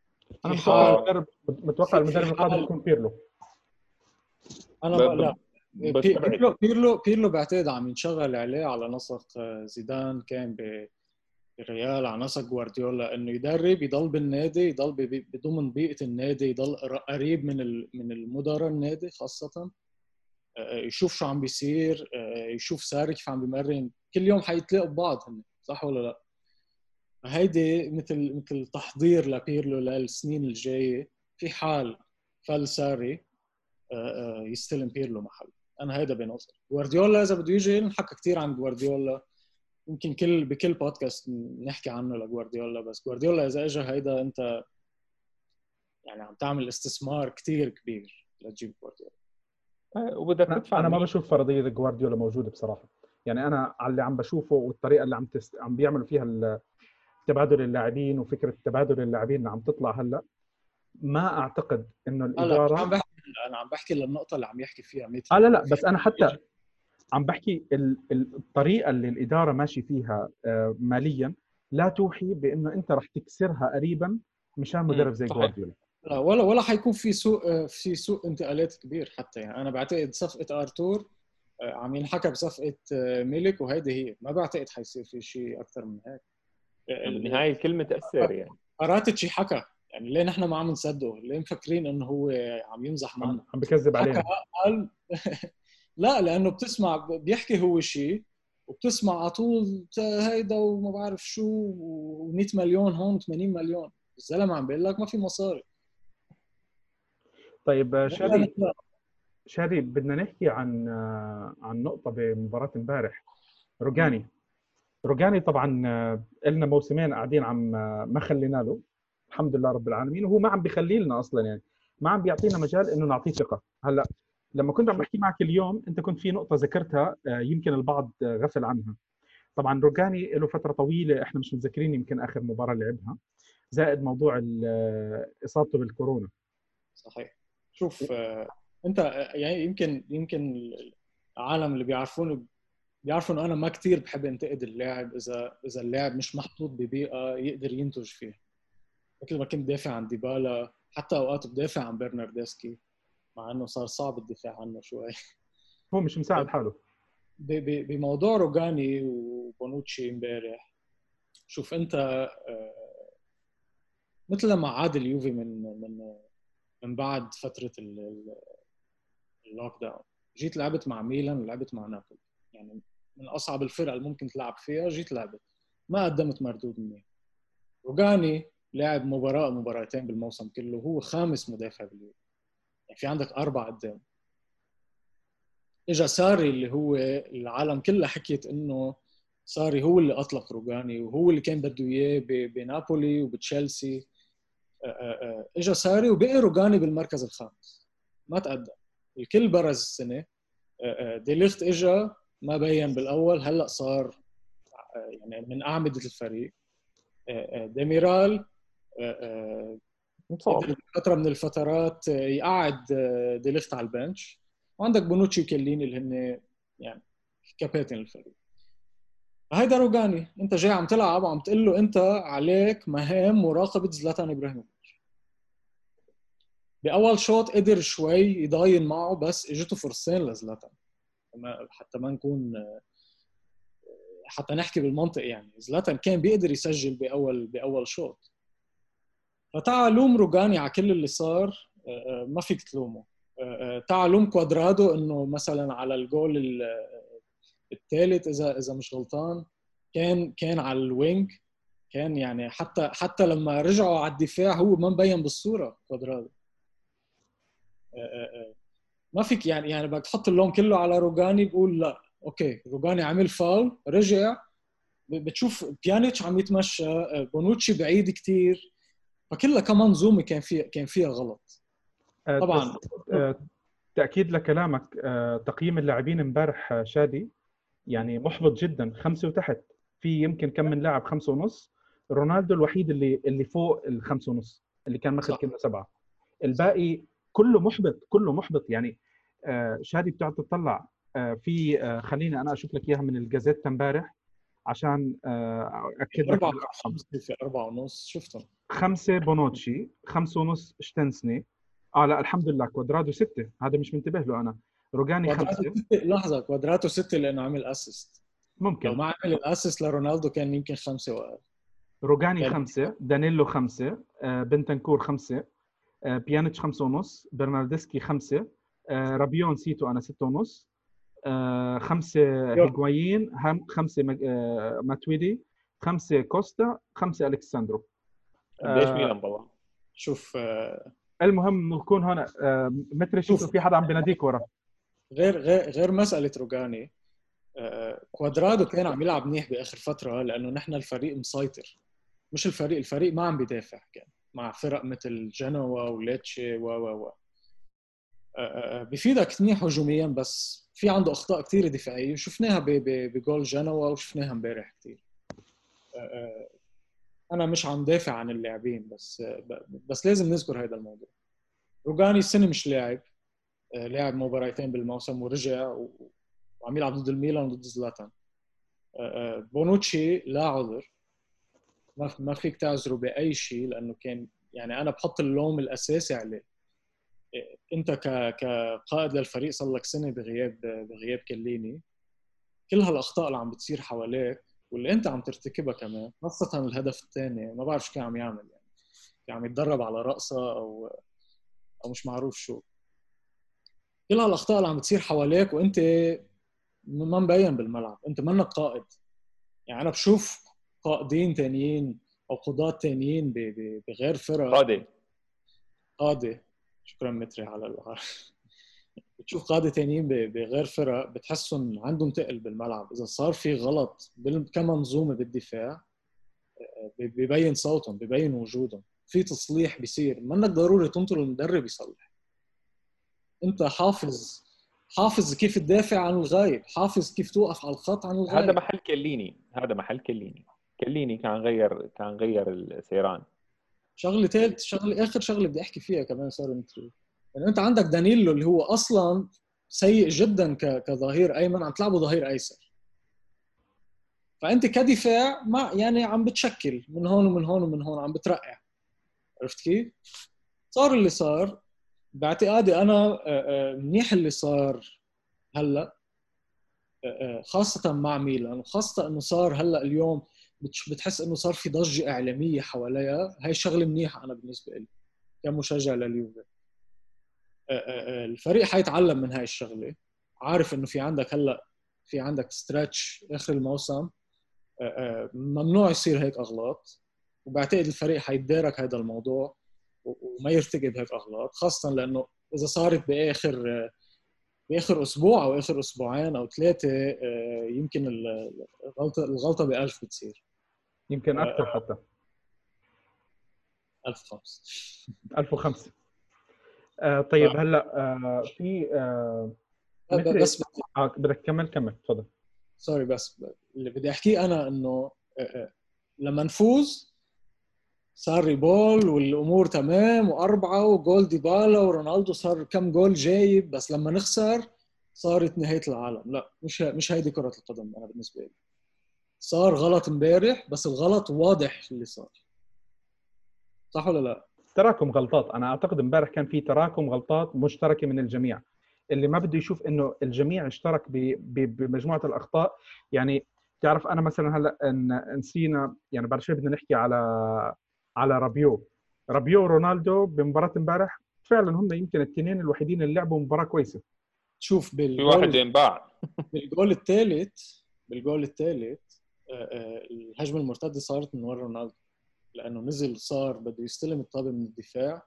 أنا متوقع متوقع المدرب القادم يكون بيرلو. أنا لا. بيرلو بيرلو بيرلو بعتقد عم ينشغل عليه على نسق زيدان كان بريال على نسق جوارديولا إنه يدرب يضل بالنادي يضل بضمن بيئة النادي يضل قريب من من المدراء النادي خاصة. آه، يشوف شو عم بيصير آه، يشوف ساري كيف عم بيمرن كل يوم حيتلاقوا ببعض هن صح ولا لا؟ هيدي مثل مثل تحضير لبيرلو للسنين الجاية في حال فل ساري آه، يستلم بيرلو محل. أنا هيدا بنظري جوارديولا إذا بده يجي نحكى كثير عن جوارديولا. يمكن كل بكل بودكاست نحكي عنه لجوارديولا بس جوارديولا إذا اجى هيدا أنت يعني عم تعمل استثمار كثير كبير لتجيب جوارديولا. آه، وبدك تدفع أنا ما بشوف فرضية جوارديولا موجودة بصراحة. يعني أنا على اللي عم بشوفه والطريقة اللي عم تست... عم بيعملوا فيها تبادل اللاعبين وفكرة تبادل اللاعبين اللي عم تطلع هلأ ما أعتقد إنه الإدارة لا عم بحكي أنا عم بحكي للنقطة اللي عم يحكي فيها ميتي آه لا لا بس أنا حتى عم بحكي الطريقة اللي الإدارة ماشي فيها آه، ماليا لا توحي بأنه أنت رح تكسرها قريبا مشان مدرب زي جوارديولا لا ولا ولا حيكون في سوق آه، في سوق انتقالات كبير حتى يعني. أنا بعتقد صفقة أرتور آه، عم ينحكى بصفقة ميلك وهيدي هي. ما بعتقد حيصير في شيء أكثر من هيك. بالنهاية الكلمة تأثر يعني. شي حكى. يعني ليه نحن ما عم نصدقه؟ ليه مفكرين إنه هو عم يمزح معنا؟ عم بكذب علينا. قال لا لأنه بتسمع بيحكي هو شيء وبتسمع على طول هيدا وما بعرف شو و100 مليون هون 80 مليون. الزلمة عم بيقول لك ما في مصاري. طيب شادي شادي بدنا نحكي عن عن نقطة بمباراة امبارح. روجاني. روجاني طبعا آه، لنا موسمين قاعدين عم ما خلينا له. الحمد لله رب العالمين وهو ما عم بخلي لنا أصلا يعني ما عم بيعطينا مجال إنه نعطيه ثقة. هلأ لما كنت عم بحكي معك اليوم أنت كنت في نقطة ذكرتها آه، يمكن البعض غفل عنها. طبعا روجاني له فترة طويلة إحنا مش متذكرين يمكن آخر مباراة لعبها زائد موضوع آه، إصابته بالكورونا. صحيح. شوف آه، أنت يعني يمكن يمكن العالم اللي بيعرفوني بيعرفوا إنه أنا ما كثير بحب إنتقد اللاعب إذا إذا اللاعب مش محطوط ببيئة يقدر ينتج فيها. مثل ما كنت دافع عن ديبالا حتى أوقات بدافع عن برناردسكي مع إنه صار صعب الدفاع عنه شوي. هو مش مساعد حاله. بموضوع روجاني وبونوتشي امبارح شوف أنت آه، مثل لما عاد اليوفي من من من بعد فترة ال- ال- ال lockdown جيت لعبت مع ميلان ولعبت مع نابولي. يعني من أصعب الفرق اللي ممكن تلعب فيها جيت لعبت. ما قدمت مردود منيح. روجاني لعب مباراة مباراتين بالموسم كله هو خامس مدافع باليوفي يعني في عندك أربع قدام. اجى ساري اللي هو العالم كلها حكيت إنه ساري هو اللي أطلق روجاني وهو اللي كان بده إياه بنابولي وبتشيلسي. اجى ساري وبقي روجاني بالمركز الخامس. ما تقدم. الكل برز السنة. ديليخت اجى ما بين بالأول. هلأ صار يعني من أعمدة الفريق. ديميرال فترة من الفترات آه، يقعد آه، ديليخت على البنش. وعندك بونوتشي وكيليني اللي هن يعني كابتن الفريق. هيدا روجاني انت جاي عم تلعب وعم تقول له انت عليك مهام مراقبة زلاتان إبراهيموفيتش. بأول شوط قدر شوي يضاين معه بس إجته فرصتين لزلاتان. حتى ما نكون حتى نحكي بالمنطق يعني. زلاتان كان بيقدر يسجل بأول بأول شوط. فتعال لوم روجاني على كل اللي صار آه، آه، ما فيك تلومه. آه، تعال لوم كوادرادو إنه مثلا على الجول ال- الثالث اذا إذا مش غلطان كان كان على ال wing. كان يعني حتى حتى لما رجعوا على الدفاع هو ما مبين بالصورة كوادرادو. ما فيك يعني يعني بدك تحط اللوم كله على روجاني بقول لا. okay روجاني عمل فاول رجع. بتشوف بيانيتش عم يتمشى بونوتشي بعيد كتير. فكلها كمنظومه كان فيها كان فيها غلط. آه، طبعاً. آه، تأكيد لكلامك آه، تقييم اللاعبين امبارح شادي يعني محبط جدا خمسة وتحت. في يمكن كم من لاعب خمسة ونص. رونالدو الوحيد اللي اللي فوق الخمسة ونص اللي كان ماخذ صح. كلمة سبعة. الباقي كله محبط كله محبط. يعني شادي بتقعد تطلع في خليني أنا أشوف لك إياها من الجازيتا امبارح. عشان آه، أكد لك أربعة الأرقام. في أربعة ونص شفتهم. خمسة بونوتشي خمسة ونص تشيزني. آه لا الحمد لله كوادرادو ستة. هذا مش منتبه له أنا. روجاني ستة لحظة كوادرادو ستة لأنه عمل assist. لو ممكن ما عمل ال assist لرونالدو كان يمكن خمسة وأقل. روجاني خمسة دانيلو خمسة آه، بنتنكور خمسة آه، بيانيتش خمسة ونص برناردسكي خمسة آه، رابيو نسيته أنا ستة ونص. آه، خمسة هيغوايين مج- آه، ماتويدي خمسة كوستا خمسة ألكساندرو قديش آه، ميلان والله شوف المهم نكون هون متري شوف. في حدا عم بيناديك ورا. غير غير غير مسألة روجاني كوادرادو كان عم يلعب منيح بآخر فترة لأنه نحن الفريق مسيطر. مش الفريق الفريق ما عم بيدافع كان مع فرق مثل جنوا وليتشي و و و. بفيدك منيح هجوميا بس في عنده أخطاء كثير دفاعية وشفناها بجول جنوا وشفناها امبارح كثير أنا مش عم دافع عن اللاعبين بس آه، بس لازم نذكر هذا الموضوع. روجاني السنة مش لاعب آه، لاعب مباراتين بالموسم ورجع وعم يلعب ضد الميلان وضد زلاتان. آه، آه، بونوتشي لا عذر. ما فيك تعذره بأي شيء لأنه كان يعني أنا بحط اللوم الأساسي عليه. انت كقائد للفريق صار لك سنة بغياب بغياب كليني. كل هالأخطاء اللي عم بتصير حواليك واللي انت عم ترتكبها كمان خاصة الهدف الثاني ما بعرف شو كان عم يعمل يعني. كان عم يتدرب على رقصه أو أو مش معروف شو. كل هالأخطاء اللي عم بتصير حواليك وانت ما مبين بالملعب. انت منك قائد. يعني أنا بشوف قائدين تانيين أو قضاة ب- بغير فرق. قادي قاده شكرا متري على الغار بتشوف قاده تانيين بغير فرق بتحسهم عندهم تقل بالملعب. إذا صار في غلط كمنظومة بالدفاع ببين صوتهم ببين وجودهم. في تصليح بيصير. منك ضروري تنطر المدرب يصلح. أنت حافظ حافظ كيف تدافع عن الغايب. حافظ كيف توقف على الخط عن الغايب. هذا محل كليني. هذا محل كليني. كليني كان غير كان غير السيران. شغلة ثالث شغلة آخر شغلة بدي أحكي فيها كمان صار متري يعني أنت عندك دانيلو اللي هو أصلا سيء جدا كظهير أيمن عم تلعبه ظهير أيسر. فأنت كدفاع ما يعني عم بتشكل من هون ومن هون ومن هون عم بترقع. عرفت كيف؟ صار اللي صار. باعتقادي أنا آه، آه، منيح اللي صار هلأ آه، خاصة مع ميلان وخاصة إنه صار هلأ اليوم بتحس إنه صار في ضجة إعلامية حواليها؟ هاي شغلة منيحة أنا بالنسبة لي كمشجع لليوفي. الفريق حيتعلم من هاي الشغلة. عارف إنه في عندك هلأ في عندك ستريتش آخر الموسم. ممنوع يصير هيك أغلاط. وبعتقد الفريق حيتدارك هذا الموضوع وما يرتكب هيك أغلاط خاصة لأنه إذا صارت بآخر بآخر أسبوع أو آخر أسبوعين أو ثلاثة آه، يمكن الغلطه الغلطة ب 1000 بتصير. يمكن أكثر حتى. 1005 1005 آه طيب هلأ آه في آه بس آه بدك تكمل كمل تفضل. sorry بس اللي بدي أحكيه أنا إنه آه، آه، لما نفوز ساري ball والأمور تمام وأربعة وجول ديبالا ورونالدو صار كم جول جايب بس لما نخسر صارت نهاية العالم. لا مش مش هيدي كرة القدم أنا بالنسبة لي. صار غلط امبارح بس الغلط واضح اللي صار. صح ولا لا؟ تراكم غلطات. أنا أعتقد امبارح كان في تراكم غلطات مشتركة من الجميع. اللي ما بده يشوف إنه الجميع اشترك بمجموعة الأخطاء. يعني تعرف أنا مثلا هلأ نسينا يعني بعد شوي بدنا نحكي على على رابيو. رابيو ورونالدو بمباراة امبارح فعلا هم يمكن الاثنين الوحيدين اللي لعبوا مباراة كويسة. شوف بل في واحد انباع بالجول الثالث بالجول الثالث الهجمة المرتدة صارت من ورا رونالدو؟ لأنه نزل صار بده يستلم الطابة من الدفاع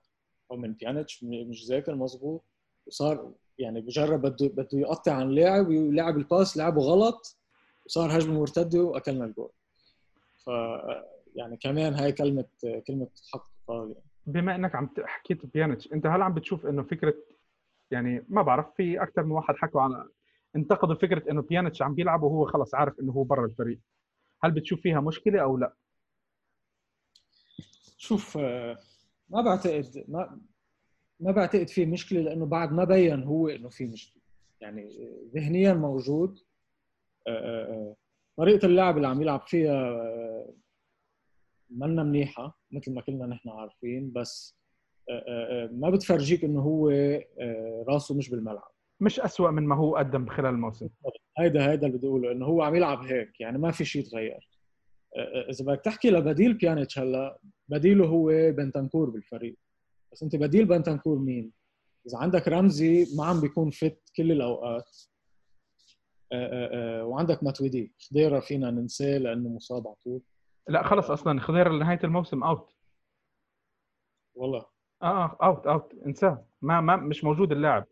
أو من بيانيتش مش ذاكر مزبوط وصار يعني بجرب بده بده يقطع عن لاعب ويلعب الباس لعبه غلط وصار هجمة مرتدة وأكلنا الجول. ف يعني كمان هاي كلمة كلمة حق يعني. بما إنك عم حكيت بيانيتش أنت هل عم بتشوف إنه فكرة يعني ما بعرف في أكثر من واحد حكوا على انتقدوا فكرة إنه بيانيتش عم بيلعب وهو خلص عارف إنه هو برا الفريق. هل بتشوف فيها مشكلة أو لا؟ شوف ما بعتقد ما ما بعتقد في مشكلة لأنه بعد ما بين هو إنه في مشكلة. يعني ذهنيا موجود. طريقة اللعب اللي عم يلعب فيها منا منيحة مثل ما كلنا نحن عارفين بس ما بتفرجيك إنه هو راسه مش بالملعب. مش أسوأ من ما هو قدم خلال الموسم. هيدا هيدا اللي بدي أقوله إنه هو عم يلعب هيك يعني ما في شيء تغير إذا بدك تحكي لبديل بيانيتش هلا بديله هو بنتنكور بالفريق. بس أنت بديل بنتنكور مين؟ إذا عندك رمزي ما عم بيكون فت كل الأوقات. وعندك ماتويدي خضيرة فينا ننساه لأنه مصاب على طول. لا خلص أصلا خضيرة لنهاية الموسم out والله. آه out out انساه. ما ما مش موجود اللاعب.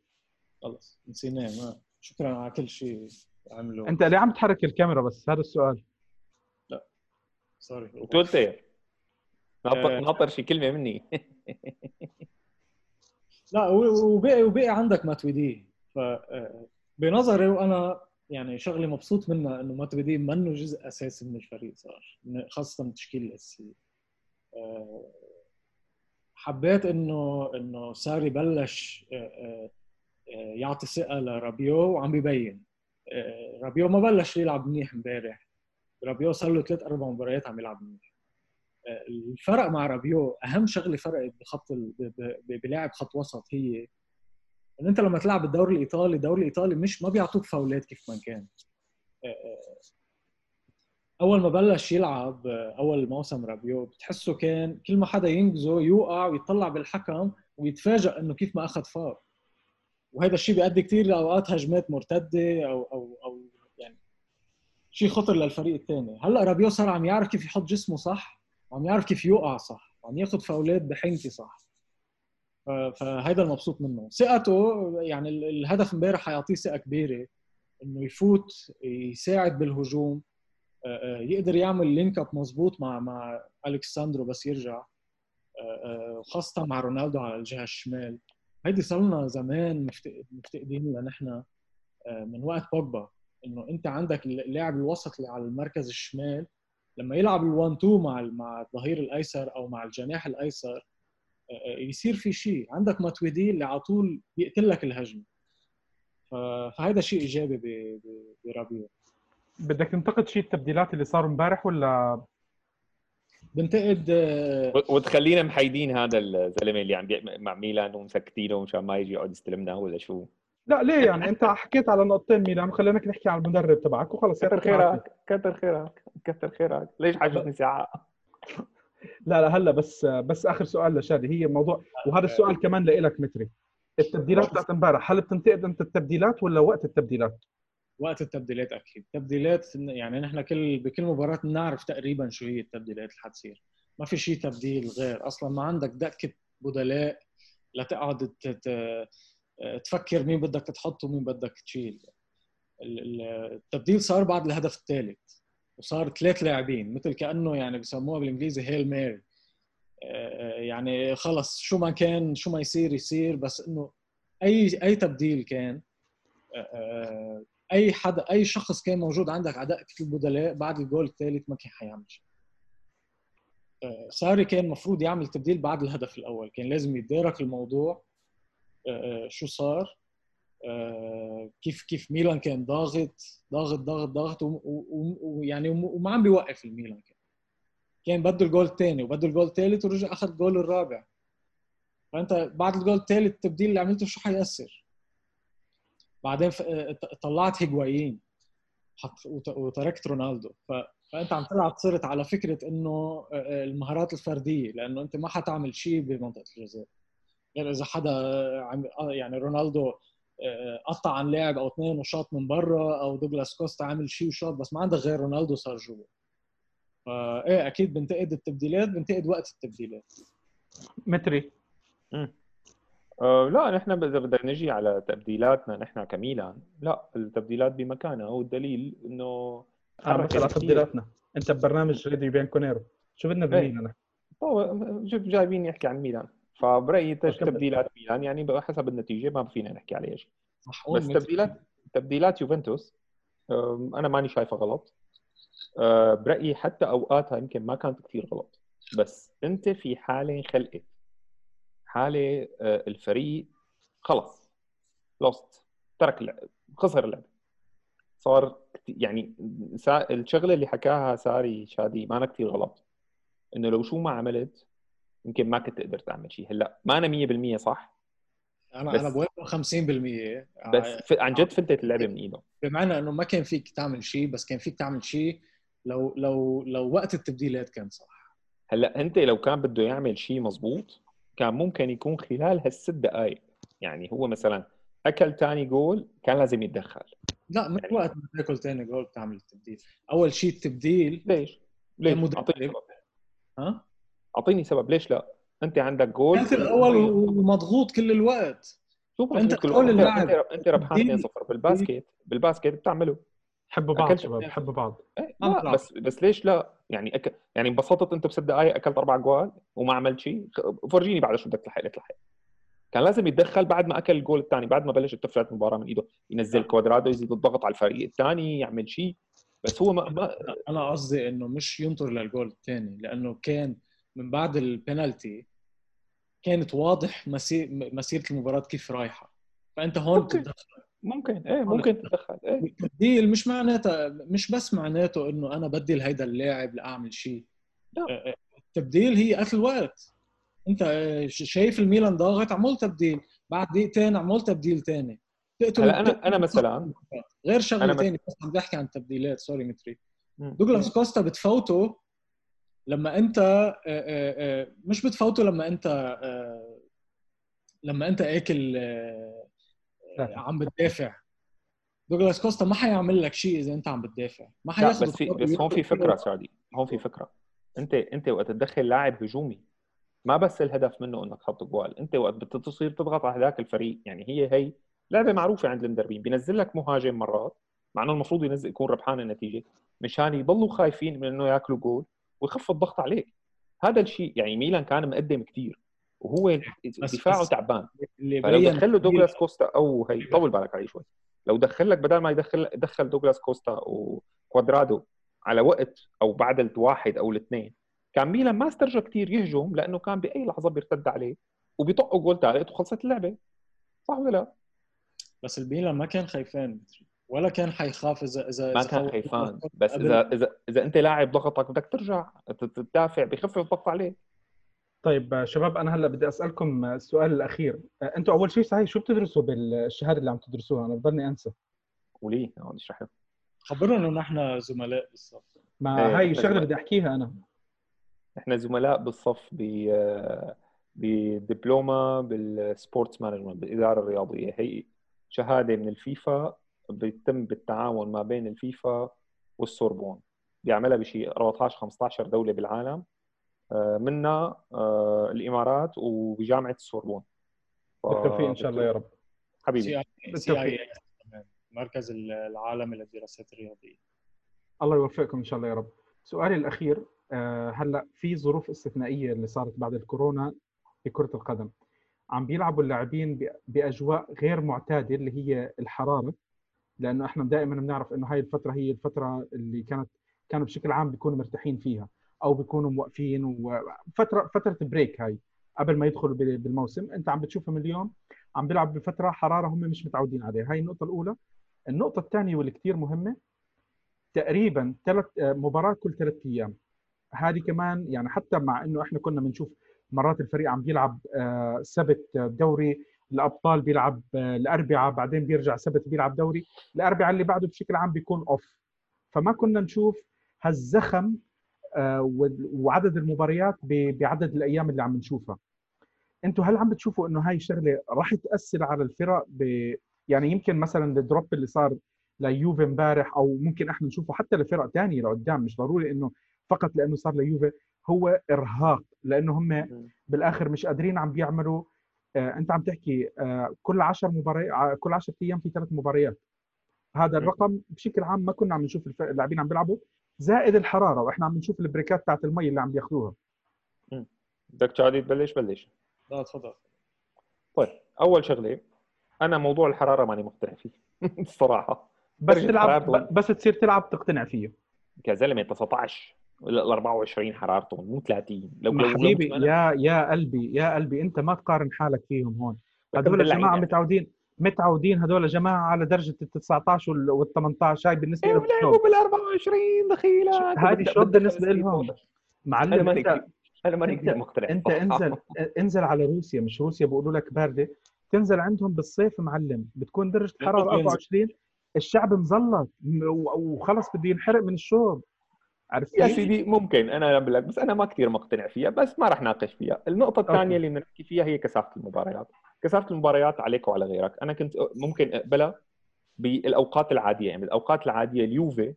خلص نسيناه ما شكرا على كل شيء عمله. أنت ليه عم تحرك الكاميرا بس هذا السؤال. لا سوري قلت ناطر ناطر شي كلمة مني. لا وبقي وبقي عندك ماتويدي ف آه، بنظري وأنا يعني شغله مبسوط منها إنه ماتويدي منه جزء أساسي من الفريق صار خاصة من التشكيله الاساسيه آه، حبيت انه إنه صار يبلش آه، يعطي ثقة لرابيو وعم ببين. رابيو ما بلش يلعب منيح امبارح. رابيو صار له ثلاث أربع مباريات عم يلعب منيح. الفرق مع رابيو أهم شغلة فرقت بخط بلاعب خط وسط هي إن أنت لما تلعب الدوري الإيطالي الدوري الإيطالي مش ما بيعطوك فاولات كيف ما كان. أول ما بلش يلعب أول موسم رابيو بتحسه كان كل ما حدا ينكزه يوقع ويطلع بالحكم ويتفاجئ إنه كيف ما أخذ فاول وهذا الشيء بيؤدي كثير لأوقات هجمات مرتدة أو أو أو يعني شيء خطر للفريق الثاني هلأ رابيو صار عم يعرف كيف يحط جسمه صح وعم يعرف كيف يوقع صح وعم ياخذ فاولات بحنكة صح. فهيدا المبسوط منه. ثقته يعني الهدف امبارح حيعطيه ثقة كبيرة إنه يفوت يساعد بالهجوم آه، آه، يقدر يعمل link up مضبوط مع مع اليكس ساندرو بس يرجع وخاصه مع رونالدو على الجهة الشمال. هيدي صار لنا زمان مفتقدين لنحن من وقت بوجبا. انه انت عندك اللاعب الوسط اللي على المركز الشمال لما يلعب ال1 2 مع مع الظهير الايسر أو مع الجناح الايسر يصير في شيء. عندك ماتويدي اللي على طول بيقتل لك الهجمة. فهذا شيء إيجابي برابيو. بدك تنتقد شيء التبديلات اللي صاروا امبارح ولا بنتقد وتخلينا محيدين هذا الزلمة اللي عم مع ميلان ومسكتينه مشان ما يجي يقعد يستلمنا ولا شو. لا ليه يعني؟ انت حكيت على نقطتين ميلان خليناك نحكي على المدرب تبعك وخلص كثر خيرك كثر خيرك كثر خيرك. ليش حاجتني ساعه لا لا هلا بس بس آخر سؤال لشادي هي موضوع وهذا السؤال كمان لإلك متري. التبديلات بتاعت امبارح هل بتنتقد أنت التبديلات ولا وقت التبديلات؟ وقت التبديلات أكيد. التبديلات يعني نحن كل بكل مباراة بنعرف تقريبا شو هي التبديلات اللي حتصير. ما في شيء تبديل غير. أصلا ما عندك دكه بدلاء لتقعد تفكر مين بدك تحط ومين بدك تشيل. التبديل صار بعد الهدف الثالث وصار ثلاث لاعبين. مثل كأنه يعني بسموها بالإنجليزي هيل ميري يعني خلص شو ما كان شو ما يصير يصير بس إنه أي أي تبديل كان آه، آه، أي حدا أي شخص كان موجود عندك على دكة البدلاء بعد الجول الثالث ما كان حيعمل. شيء آه، ساري كان المفروض يعمل تبديل بعد الهدف الأول. كان لازم يتدارك الموضوع شو صار. كيف كيف ميلان كان ضاغط ضاغط ضاغط ضاغط ويعني وما عم بيوقف الميلان كان. كان بده الجول الثاني وبده الجول الثالث ورجع اخذ الجول الرابع. فأنت بعد الجول الثالث التبديل اللي عملته شو حيأثر؟ بعدين طلعت هيجوايين. وتركت رونالدو. ف... فأنت عم تلعب صرت على فكرة إنه المهارات الفردية لأنه أنت ما حتعمل شيء بمنطقة الجزاء. غير إذا حدا عم يعني رونالدو قطع عن لاعب أو اثنين وشاط من برا أو دوغلاس كوستا عمل شيء وشاط بس ما عندك غير رونالدو صار جوا. فايه أكيد بنتقد التبديلات بنتقد وقت التبديلات. متري. أه لا نحن إذا بدنا نجي على تبديلاتنا نحن كميلان لا التبديلات بمكانها. والدليل إنه آه مثلا تبديلاتنا. أنت ببرنامج راديو بيانكونيرو. شو بدنا بميلان؟ أنا؟ جايبين نحكي عن ميلان. فبرأيي تبديلات ميلان يعني حسب النتيجة ما فينا نحكي عليها شيء بس تبديلات تبديلات يوفنتوس أنا ماني شايفه غلط. آه، برأيي حتى أوقاتها يمكن ما كانت كثير غلط. بس أنت في حالة خلقت. حاله آه، الفريق خلص لوست ترك اللعب خسر اللعب. صار يعني الشغلة اللي حكاها ساري شادي ما أنا كثير غلط. إنه لو شو ما عملت يمكن ما كنت تقدر تعمل شيء هلأ ما أنا 100% صح؟ أنا بس أنا بوافق 50% بس عن جد فلتت اللعبة من إيده. بمعنى إنه ما كان فيك تعمل شيء بس كان فيك تعمل شيء لو لو لو وقت التبديلات كان صح. هلأ أنت لو كان بده يعمل شيء مزبوط كان ممكن يكون خلال هالست دقائق يعني هو مثلا أكل ثاني جول كان لازم يتدخل. لا مش يعني... وقت ما تاكل ثاني جول بتعمل التبديل. أول شيء التبديل ليش؟ ليش؟ أعطيني سبب. ها؟ أعطيني سبب. ليش لا؟ أنت عندك جول. كانت الأول ومضغوط كل الوقت. شوف أنت تقول اللاعب. أنت ربحان 2-0 بال basket. بال basket بتعمله. حبوا بعض شباب بحبوا بعض. إيه، لا بس بس ليش لا؟ يعني أك... يعني انبسطت أنت بست دقائق أكلت أربع جوال وما عملت شيء فرجيني بعد شو بدك تلحق تلحق. كان لازم يتدخل بعد ما أكل الجول الثاني بعد ما بلشت تفلت المباراه من إيده ينزل كوادرادو يزيد الضغط على الفريق الثاني يعمل شيء. بس هو ما, ما... أنا قصدي إنه مش ينطر للجول الثاني لأنه كان من بعد البنالتي كانت واضح مسير مسيرة المباراة كيف رايحة. فأنت هون ممكن. ممكن. إيه ممكن تتدخل. إيه. التبديل مش معناته مش بس معناته إنه أنا بدل هيدا اللاعب لأعمل شيء لا. آه، آه، التبديل هي قتل وقت أنت شايف الميلان ضاغط عمل تبديل. بعد دقيقتين عمل تبديل ثاني تقتل هلا أنا أنا مثلا غير شغلة ثانية بس عم بحكي عن التبديلات. sorry متري. دوغلاس كوستا بتفوته لما أنت مش بتفوته لما أنت لما أنت آكل عم بتدافع. دوغلاس كوستا ما حيعمل لك شيء إذا أنت عم بتدافع. ما حياخذ بس في بس هون في فكرة سعدي هون في فكرة. انت أنت وقت تدخل لاعب هجومي ما بس الهدف منه إنك تحط جوال. أنت وقت بتصير تضغط على هذاك الفريق. يعني هي هي لعبة معروفة عند المدربين. بينزل لك مهاجم مرات مع إنه المفروض ينزل يكون ربحان النتيجة مشان يضلوا خايفين من إنه ياكلوا جول ويخف الضغط عليك. هذا الشيء يعني ميلان كان مقدم كثير وهو دفاعه تعبان. فلو دخل له دوغلاس كوستا أو هي طول بالك عليه شوي. لو دخل لك بدل ما يدخل دخل دوغلاس كوستا وكوادرادو على وقت أو بعد الواحد أو الاثنين كان ميلان ما استرجى كثير يهجم لأنه كان بأي لحظة بيرتد عليه وبيطقه جول ثالث وخلصت اللعبة. صح ولا لا؟ بس الميلان ما كان خايفان ولا كان حيخاف اذا اذا ما كان خايفان. بس اذا اذا إذا أنت لاعب ضغطك بدك ترجع تدافع بخفف الضغط عليه. طيب شباب أنا هلأ بدي أسألكم السؤال الأخير. أنتم أول شيء صحيح شو بتدرسوا بالشهادة اللي عم تدرسوها؟ أنا بضلني أنسى. وليه هون أشرح خبرنا إنه نحن زملاء بالصف. ما إيه هاي شغله بدي أحكيها أنا. إحنا زملاء بالصف ب بدبلومه بال sports management بالإدارة الرياضية. هي شهادة من الفيفا بيتم بالتعاون ما بين الفيفا والسوربون. بيعملها بشيء 14 15 دولة بالعالم. منها آه، الإمارات وبجامعه السوربون بالتوفيق إن شاء الله يا رب. حبيبي. بالتوفيق. مركز العالمي للدراسات الرياضية. الله يوفقكم إن شاء الله يا رب. سؤالي الأخير آه، هلأ في ظروف استثنائية اللي صارت بعد الكورونا في كرة القدم. عم بيلعبوا اللاعبين بأجواء غير معتادة اللي هي الحرارة لأنه إحنا دائما بنعرف إنه هاي الفترة هي الفترة اللي كانت كانوا بشكل عام بيكونوا مرتاحين فيها. أو بيكونوا موقفين وفتره فترة بريك هاي قبل ما يدخلوا بالموسم. أنت عم بتشوفهم اليوم عم بيلعب بفترة حرارة هم مش متعودين عليها. هاي النقطة الأولى. النقطة الثانية واللي كثير مهمة تقريبا ثلاث مباراة كل ثلاث أيام. هذه كمان يعني حتى مع إنه إحنا كنا بنشوف مرات الفريق عم بيلعب آه، سبت دوري الأبطال بيلعب آه، الأربعاء بعدين بيرجع سبت بيلعب دوري. الأربعاء اللي بعده بشكل عام بيكون اوف فما كنا نشوف هالزخم وعدد المباريات بعدد الأيام اللي عم نشوفها. أنتم هل عم بتشوفوا إنه هاي الشغلة راح تأثر على الفرق ب... يعني يمكن مثلا ال drop اللي صار ليوفي امبارح أو ممكن إحنا نشوفه حتى لفرق ثانية لقدام مش ضروري إنه فقط لأنه صار ليوفي هو إرهاق لأنه هم بالآخر مش قادرين عم بيعملوا آه أنت عم تحكي آه كل 10 مباريات كل 10 أيام في ثلاث مباريات. هذا الرقم بشكل عام ما كنا عم نشوف اللاعبين عم بيلعبوا. زائد الحرارة وإحنا عم نشوف البريكات تاعت المي اللي عم بياخذوها بدك تعالي تبلش بلش. لا تفضل. طيب أول شغلة أنا موضوع الحرارة ماني مقتنع فيه. الصراحه بس تلعب بس تصير تلعب تقتنع فيه. يا زلمة 19 ال 24 حرارتهم مو 30 لو لو حبيبي يا يا قلبي يا قلبي أنت ما تقارن حالك فيهم هون. هدول الجماعة متعودين متعودين هدول جماعة على درجة ال 19 وال 18 هاي بالنسبة لهم بيلعبوا بال 24 دخيلات. هذه شو بالنسبة لهم؟ معلم انت أنا ماني كثير مقتنع. انت انزل انزل على روسيا مش روسيا بيقولوا لك باردة. تنزل عندهم بالصيف معلم بتكون درجة الحراره 24 الشعب مزلط وخلص بده ينحرق من الشوب عرفت يا سيدي ممكن. أنا بقول لك بس أنا ما كثير مقتنع فيها بس ما راح ناقش فيها. النقطة الثانية اللي نحكي فيها هي كثافة المباريات. كثافه المباريات عليك وعلى غيرك. أنا كنت ممكن اقبلها بالأوقات العادية. يعني بالأوقات العادية اليوفي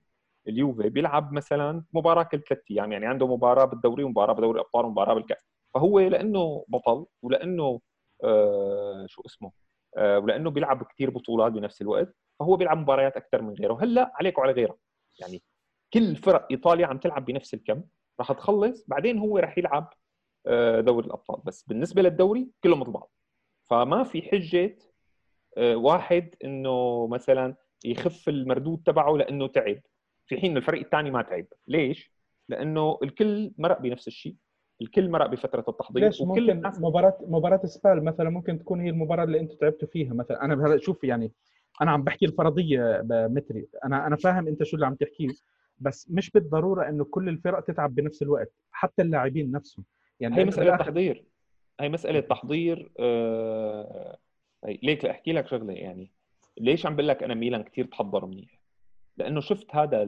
اليوفي بيلعب مثلا مباراة كل ثلاث أيام. يعني عنده مباراة بالدوري ومباراة بدوري الأبطال ومباراة بالكأس. فهو لأنه بطل ولأنه آه شو اسمه آه ولأنه بيلعب كثير بطولات بنفس الوقت فهو بيلعب مباريات أكثر من غيره. هلأ عليك وعلى غيرك. يعني كل فرق إيطاليا عم تلعب بنفس الكم. راح تخلص بعدين هو راح يلعب آه، دوري الأبطال. بس بالنسبة للدوري كلهم مثل بعض. فما في حجة آه، واحد إنه مثلا يخف المردود تبعه لأنه تعب. في حين الفريق الثاني ما تعب. ليش؟ لأنه الكل مرق بنفس الشيء. الكل مرق بفترة التحضير. ليش وكل ممكن الناس مباراه مباراة سبال مثلا ممكن تكون هي المباراة اللي أنتم تعبتوا فيها؟ مثلا أنا هلا شوف يعني أنا عم بحكي الفرضية متري. أنا أنا فاهم أنت شو اللي عم تحكيه بس مش بالضرورة إنه كل الفرق تتعب بنفس الوقت حتى اللاعبين نفسهم. يعني هي مسألة تحضير. هي مسألة تحضير آه... ليك لاحكي لك شغلة يعني. ليش عم بقول لك أنا ميلان كثير تحضر منيح؟ لأنه شفت هذا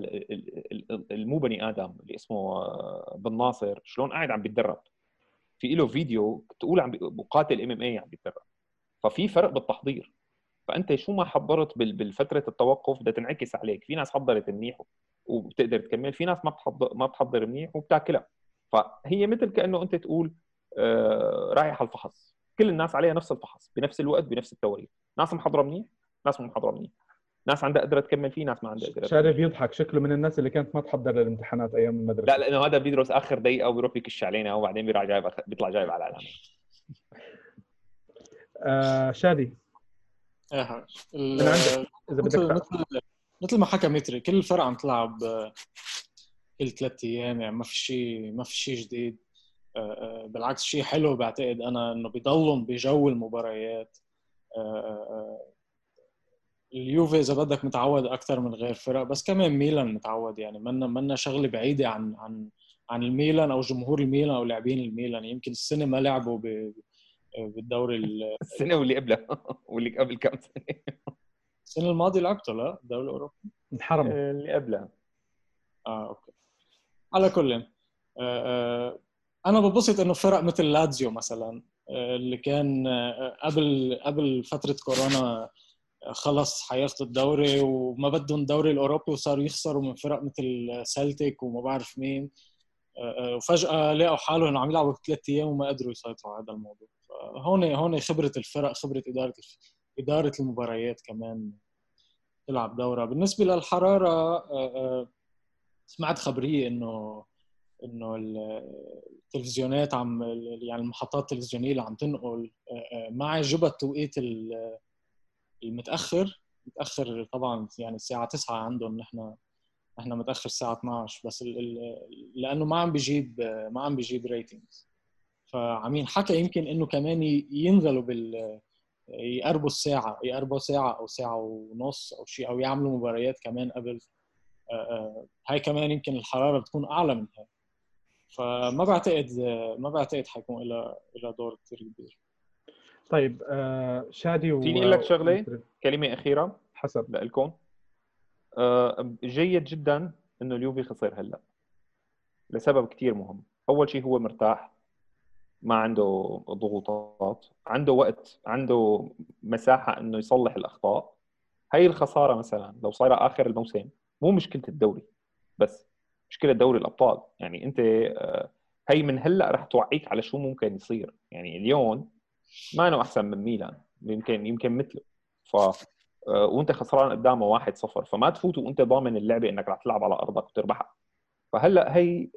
المو بني آدم اللي اسمه آه، بن ناصر شلون قاعد عم بيتدرب. في له فيديو تقول عم بقاتل إم إم اي عم بيتدرب. ففي فرق بالتحضير. فأنت شو ما حضرت بالفترة التوقف بدها تنعكس عليك. في ناس حضرت منيح وبتقدر تكمل. في ناس ما بتحضر ما بتحضر منيح وبتاكلها. فهي مثل كأنه أنت تقول آه، رايح على الفحص. كل الناس عليها نفس الفحص بنفس الوقت بنفس التواريخ ناس محضرة منيح ناس مو محضرة منيح. ناس عندها قدرة تكمل فيه ناس ما عندها قدرة شارف يضحك شكله من الناس اللي كانت ما تحضر للامتحانات أيام المدرسة. لا لأنه هذا بيدرس آخر دقيقة وبيروح بيكش علينا وبعدين بيرجع جايب بيطلع جايب على العلامه آه شادي. عندك إذا بدك مثل ما حكى متري كل الفرق عم تلعب آه، كل ثلاث أيام يعني ما في شيء ما في شيء جديد. بالعكس شيء حلو بعتقد أنا إنه بيضلهم بجو المباريات. آه، آه، اليوفي إذا بدك متعود أكثر من غير فرق بس كمان ميلان متعود يعني. منا منا شغلة بعيدة عن عن عن الميلان أو جمهور الميلان أو لاعبين الميلان. يمكن السنة ما لعبوا ب- بالدوري ال- السنة واللي قبلها واللي قبل كم سنة. السنة الماضية لعبته لا؟ الدوري الأوروبي؟ انحرم اللي قبلها. آه أوكي. على كل آه آه أنا ببسط إنه فرق مثل لاتزيو مثلا آه اللي كان آه قبل قبل فترة كورونا آه، خلص حياخدوا الدوري وما بدهم الدوري الأوروبي وصاروا يخسروا من فرق مثل سلتيك وما بعرف مين. وفجأة لقوا حالهم عم يلعبوا بثلاث أيام وما قدروا يسيطروا على هذا الموضوع. هون هون خبرة الفرق خبرة إدارة إدارة المباريات كمان تلعب للحرارة آه، آه، سمعت خبرية إنه إنه التلفزيونات عم يعني المحطات التلفزيونية اللي عم تنقل آه، آه، ما عجبها التوقيت ال- المتأخر. متأخر طبعا يعني الساعة 9 عندهم نحن نحن متأخر الساعة 12 بس لأنه ما عم بيجيب ما عم بيجيب ريتنجز فعمين حكى يمكن إنه كمان ينزلوا بال يقربوا الساعة يقربوا ساعة أو ساعة ونص أو شيء أو يعملوا مباريات كمان قبل آه، آه، هاي كمان يمكن الحرارة بتكون أعلى من هيك فما بعتقد ما بعتقد حيكون لها لها دور كثير كبير. طيب آه شادي و... فيني أقول لك شغلة؟ كلمة أخيرة حسب. لكم آه، جيد جدا إنه اليوفي خسر هلأ لسبب كتير مهم. أول شيء هو مرتاح ما عنده ضغوطات عنده وقت عنده مساحة إنه يصلح الأخطاء. هي الخسارة مثلا لو صايره آخر الموسم مو مشكلة الدوري بس مشكلة دوري الأبطال. يعني أنت آه، هي من هلأ رح توعيك على شو ممكن يصير. يعني ليون ما إنه أحسن من ميلان يمكن يمكن مثله. ف آه، وأنت خسران قدامه 1-0 فما تفوت وأنت ضامن اللعبة إنك رح تلعب على أرضك وتربحها. فهلأ هي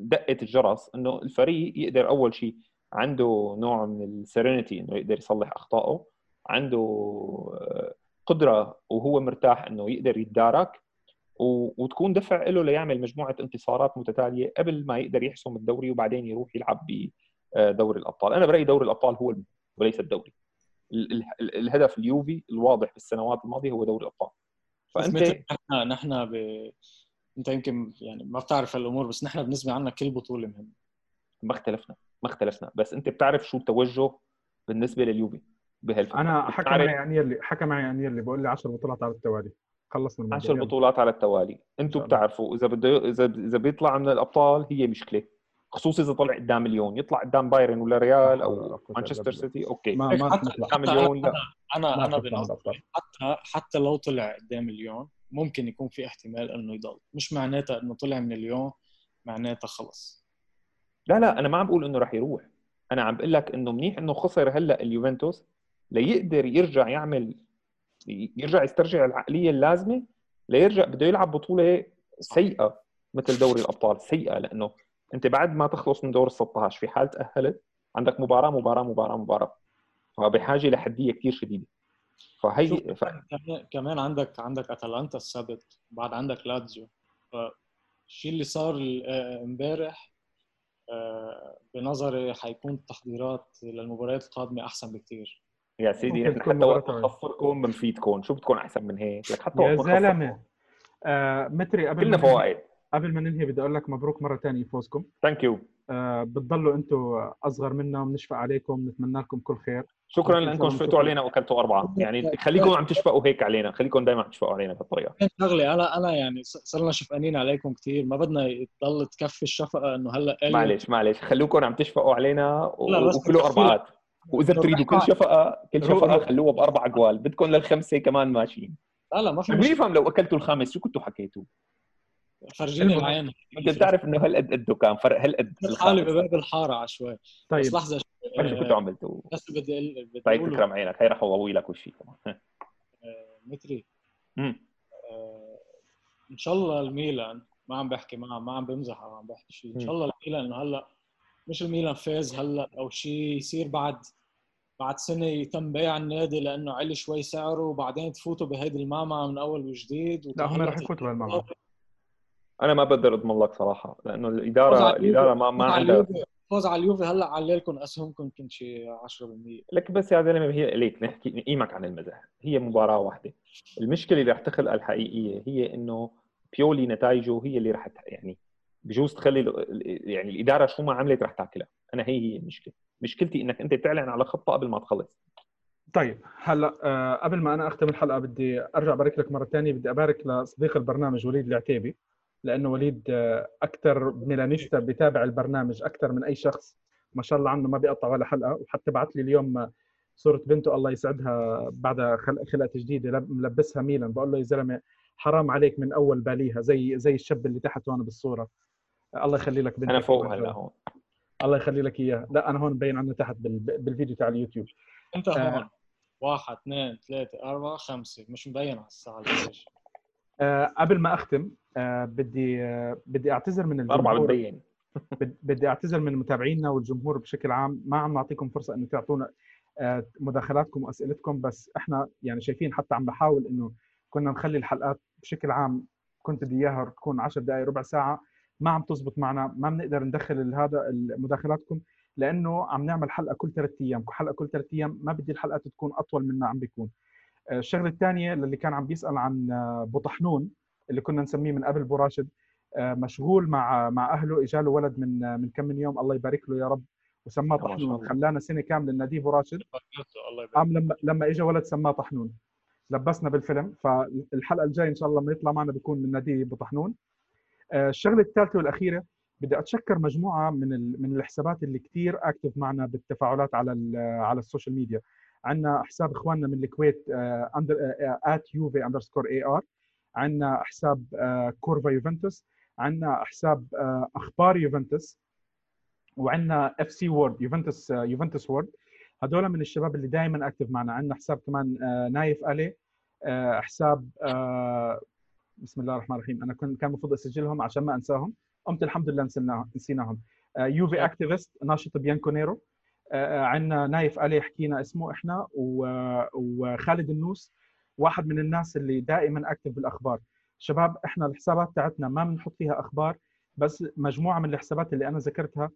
دقة الجرس إنه الفريق يقدر أول شيء عنده نوع من السيرينيتي إنه يقدر يصلح أخطائه عنده آه، قدرة وهو مرتاح إنه يقدر يتدارك. وتكون دفع له ليعمل مجموعة انتصارات متتالية قبل ما يقدر يحسم الدوري وبعدين يروح يلعب بدوري الأبطال، أنا برأيي دوري الأبطال هو المهم وليس الدوري. ال- ال- ال- الهدف اليوفي الواضح بالسنوات الماضية هو دوري الأبطال. فأنت نحن نحن ب... أنت يمكن يعني ما بتعرف هالأمور بس نحن بالنسبة عنا كل بطولة مهمة. ما اختلفنا ما اختلفنا. بس أنت بتعرف شو التوجه بالنسبة لليوفي بهالفتره أنا حكى معي انيلي حكى معي انيلي بقول لي 10 بطولات على التوالي. خلصنا الموضوع. 10 يلا. بطولات على التوالي. أنتم. بتعرفوا إذا بده إذا إذا بيطلع من الأبطال هي مشكلة. خصوصي إذا طلع قدام ليون. يطلع قدام بايرن ولا ريال أو مانشستر. سيتي okay. ما ما قدام حتى ليون لا. أنا أنا من بنظري. حتى حتى لو طلع قدام ليون ممكن يكون في احتمال إنه يضل. مش معناتها إنه طلع من ليون معناتها خلص. لا لا أنا ما عم بقول إنه راح يروح. أنا عم بقول لك إنه منيح إنه خسر هلأ اليوفنتوس ليقدر يرجع يعمل يرجع يسترجع العقلية اللازمة ليرجع بده يلعب بطولة سيئة مثل دوري الأبطال سيئة لأنه أنت بعد ما تخلص من دور ال 16 في حال تأهلت عندك مباراة مباراة مباراة مباراة. فبحاجة لحدية كثير شديدة. فهي ف... كمان عندك عندك أتلانتا السبت بعد عندك لاتزيو. فالشيء اللي صار آه، امبارح آه، بنظري حيكون التحضيرات للمباريات القادمة أحسن بكثير يا سيدي نحن حتى وقت نخسركم بنفيدكم شو بدكم أحسن من هيك؟ لك حتى يا زلمة. آه متري قبل كلنا فوائد. قبل ما ننهي بدي أقول لك مبروك مرة ثانية فوزكم ثانك يو آه بتضلوا أنتم أصغر منا وبنشفق عليكم. نتمنى لكم كل خير. شكرا لأنكم شفقتوا. علينا وأكلتوا أربعة. يعني خليكم عم تشفقوا هيك علينا. خليكم دائما عم تشفقوا علينا بهالطريقة. شغلة. أنا أنا يعني صرنا شفقانين عليكم كثير ما بدنا تضل تكفي الشفقة إنه هلأ معلش معلش. خلوكم عم تشفقوا علينا و- لا، بس وكلوا أربعات. وإذا بتريدوا كل شفقة كل شفقة خلوها بأربع جوال بدكم للخمسة كمان ماشيين. لا لا ما في مين يفهم لو أكلتوا الخامس شو كنتوا حكيتوا؟ فرجيني المهم. العين. أنت بتعرف إنه هالقد قده كان فرق هالقد حالي بباب الحارة على شوي. بس طيب. لحظة شو كنتوا عملتوا؟ بس بدي بدي طيب أقول تكرم عينك. هي رح اضوي لك وشي كمان. آه، متري. آه، إن شاء الله الميلان ما عم بحكي ما ما عم بمزح عم بحكي شيء. إن شاء الله الميلان إنه هلأ مش الميلان فاز هلا أو شيء يصير بعد بعد سنة يتم بيع النادي لأنه علي شوي سعره وبعدين تفوتوا بهيدي المعمعة من أول وجديد لا هم رح يفوتوا بهالمعمعة. أنا ما بقدر أضمن لك صراحة لأنه الإدارة الإدارة ما ما فوز على عندها. اليوفي- فوز على اليوفي هلا على لكم أسهمكم يمكن شي 10% لك بس يا زلمة هي ليك نحكي نقيمك عن المزح هي مباراة واحدة. المشكلة اللي رح تخلق الحقيقية هي إنه بيولي نتائجه هي اللي رح يعني بجوز تخلي يعني الإدارة شو ما عملت رح تاكلها. أنا هي هي المشكلة مشكلتي إنك أنت تعلن على خطه قبل ما تخلص. طيب هلأ آه قبل ما أنا اختم الحلقة بدي أرجع أبارك لك مرة ثانية بدي أبارك لصديق البرنامج وليد العتيبي لأنه وليد آه أكثر ميلانيستا بيتابع البرنامج أكثر من أي شخص. ما شاء الله عنه ما بيقطع ولا حلقة. وحتى بعث لي اليوم آه، صورة بنته. الله يسعدها بعد خلق خلقة جديدة. لب- ملبسها ميلان. بقول له يا زلمة حرام عليك من أول باليها. زي زي الشاب اللي تحت هون بالصورة. الله يخلي لك بنتك أنا فوق هلا هون. الله يخلي لك إياه. لا أنا هون مبين عنه تحت بال- بالفيديو تاع اليوتيوب. أنت آه. هون واحد اثنين ثلاثة أربعة خمسة. مش مبين على الساعة ليش آه قبل ما أختم آه بدي آه بدي أعتذر من الجمهور. بتبين. بد- بدي أعتذر من متابعينا والجمهور بشكل عام. ما عم نعطيكم فرصة إنه تعطونا آه، مداخلاتكم وأسئلتكم بس إحنا يعني شايفين حتى عم بحاول إنه كنا نخلي الحلقات بشكل عام. كنت بدي إياها تكون 10 دقائق ربع ساعة. ما عم تزبط معنا ما بنقدر ندخل هذا مداخلاتكم لأنه عم نعمل حلقة كل ثلاث أيام حلقه كل ثلاث أيام ما بدي الحلقات تكون أطول مما عم بيكون. آه، الشغلة الثانية للي كان عم بيسأل عن آه، بوطحنون اللي كنا نسميه من قبل براشد آه، مشغول مع مع أهله اجى له ولد من من كم من يوم الله يبارك له يا رب وسماه طحنون. خلانا سنة كاملة ناديه ابو راشد. الله يبارك قام لما لما اجى ولد سماه طحنون. لبسنا بالفيلم فالحلقة الجاية إن شاء الله لما يطلع معنا بيكون من نادي ابو طحنون. آه، الشغلة الثالثة والأخيرة بدي أتشكر مجموعة من من الحسابات اللي كثير active معنا بالتفاعلات على على ال social media. عندنا حساب إخواننا من الكويت under at يوفي underscore AR عندنا حساب آه، كورفا يوفنتوس عندنا حساب آه، أخبار يوفنتوس وعندنا FC World يوفنتوس آه، يوفنتوس World هدول من الشباب اللي دائما active معنا. عندنا حساب كمان آه، نايف آلي آه، حساب آه، بسم الله الرحمن الرحيم. أنا كنت كان المفروض أسجلهم عشان ما أنساهم. قمت الحمد لله نسيناهم نسيناهم. آه، يوفي activist ناشط بيانكونيرو آه، عندنا نايف آلي حكينا اسمه إحنا و- وخالد النوس واحد من الناس اللي دائما active بالأخبار. شباب إحنا الحسابات تاعتنا ما بنحط فيها أخبار بس مجموعة من الحسابات اللي أنا ذكرتها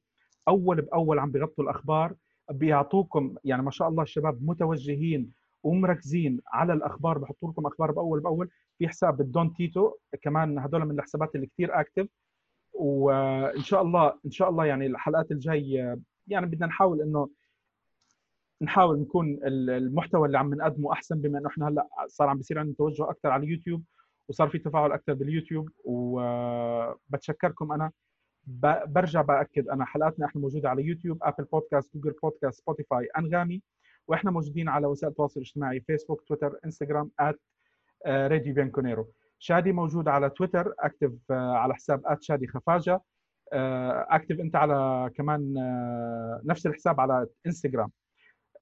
أول بأول عم بيغطوا الأخبار بيعطوكم يعني ما شاء الله الشباب متوجهين ومركزين على الأخبار بحطوا لكم أخبار بأول بأول. في حساب الدون تيتو كمان هدول من الحسابات اللي كثير active وإن شاء الله إن شاء الله يعني الحلقات الجاية يعني بدنا نحاول إنه نحاول نكون ال- المحتوى اللي عم نقدمه أحسن بما إنه إحنا هلأ صار عم بيصير عندنا توجه أكثر على اليوتيوب وصار في تفاعل أكثر باليوتيوب. وبتشكركم أنا. برجع بأكد أنا حلقاتنا إحنا موجودة على يوتيوب ابل بودكاست جوجل بودكاست سبوتيفاي أنغامي. وإحنا موجودين على وسائل التواصل الاجتماعي فيسبوك تويتر انستغرام راديو بيانكونيرو. شادي موجود على تويتر active على حساب شادي خفاجة active انت على كمان آه، نفس الحساب على انستغرام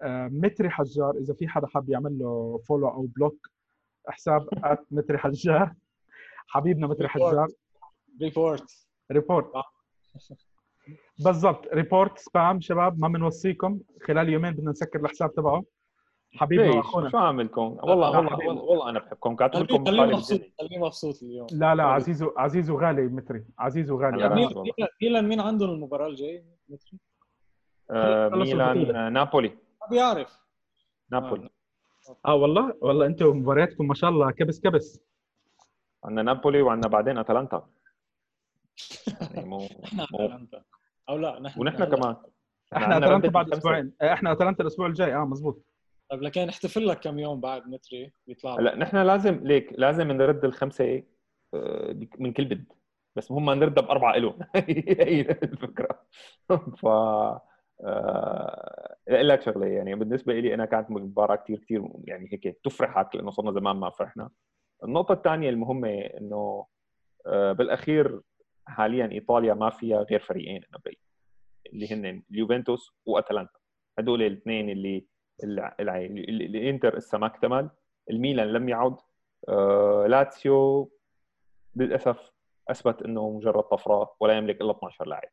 آه، متري حجار إذا في حدا حاب يعمل له follow أو block حساب متري حجار. حبيبنا متري حجار. report report بالضبط. report spam شباب ما بنوصيكم. خلال يومين بدنا نسكر الحساب تبعه. حبيبنا ليش وأخونا. شو عاملكم؟ والله والله حبيبي. والله, والله أنا بحبكم. كاتب لكم خليه مقالة مبسوط مبسوط اليوم. لا لا عزيز عزيز وغالي متري. عزيز وغالي. ميلان مين عندهم المباراة الجاية؟ متري؟ آه، ميلان. آه، نابولي. ما بيعرف. نابولي. آه والله والله أنتم مبارياتكم ما شاء الله كبس كبس. عندنا نابولي وعندنا بعدين أتلانتا. يعني مو مو أتلانتا. أو لا نحن ونحن. كمان. إحنا اتلانتا بعد. أسبوعين. آه، إحنا اتلانتا الأسبوع الجاي. آه مزبوط طيب لكن نحتفل لك كم يوم بعد متري بيطلع هلا نحن لازم ليك لازم نرد الخمسة آه، من كل بد بس ما نردها بأربعة له هي الفكرة. ف آه، أقول لك شغلة يعني بالنسبة لي أنا كانت مباراة كثير كثير يعني هيك تفرحك لأنه صرنا زمان ما فرحنا. النقطة الثانية المهمة إنه آه، بالأخير حاليا إيطاليا ما فيها غير فريقين أنا برايي اللي هن اليوفنتوس وأتلانتا. هدول الاثنين اللي الإنتر لسه ما اكتمل الميلان لم يعد آه، لاتسيو للأسف أثبت إنه مجرد طفرة ولا يملك إلا 12 لاعب.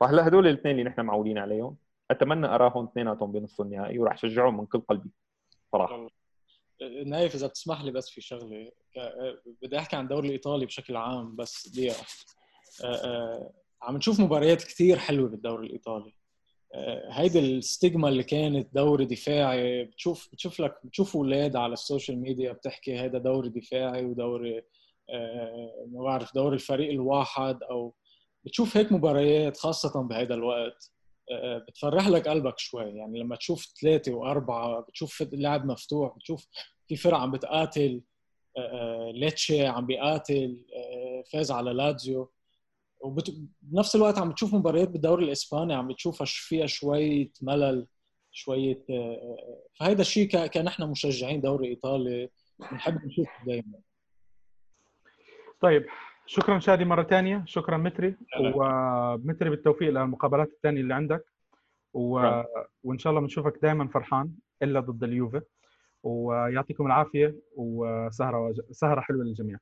فهلا هدول الاثنين اللي نحن معودين عليهم أتمنى أراهم اثنيناتهم بنص النهائي وراح شجعهم من كل قلبي. صراحة. نايف إذا بتسمح لي بس في شغلة بدي أحكي عن الدوري الإيطالي بشكل عام بس دقيقة. عم نشوف مباريات كثير حلوة بالدوري الإيطالي. هيدي ال stigma اللي كانت دوري دفاعي بتشوف بتشوف لك بتشوف أولاد على ال social media بتحكي هذا دوري دفاعي ودوري ما بعرف دوري الفريق الواحد أو بتشوف هيك مباريات خاصة بهذا الوقت. بتفرح لك قلبك شوي. يعني لما تشوف ثلاثة وأربعة بتشوف اللعب مفتوح بتشوف في فرق عم بتقاتل. ليتشي عم بيقاتل. فاز على لاتزيو. وبنفس الوقت عم بتشوف مباريات بالدوري الإسباني عم بتشوفها فيها شوية ملل شوية فهيدا الشيء كنحن مشجعين دوري إيطالي بنحب نشوف دائما طيب شكرا شادي مرة ثانية شكرا متري ومتري بالتوفيق للمقابلات الثانية اللي عندك و... وإن شاء الله بنشوفك دائما فرحان إلا ضد اليوفي. ويعطيكم العافية وسهرة سهرة حلوة للجميع.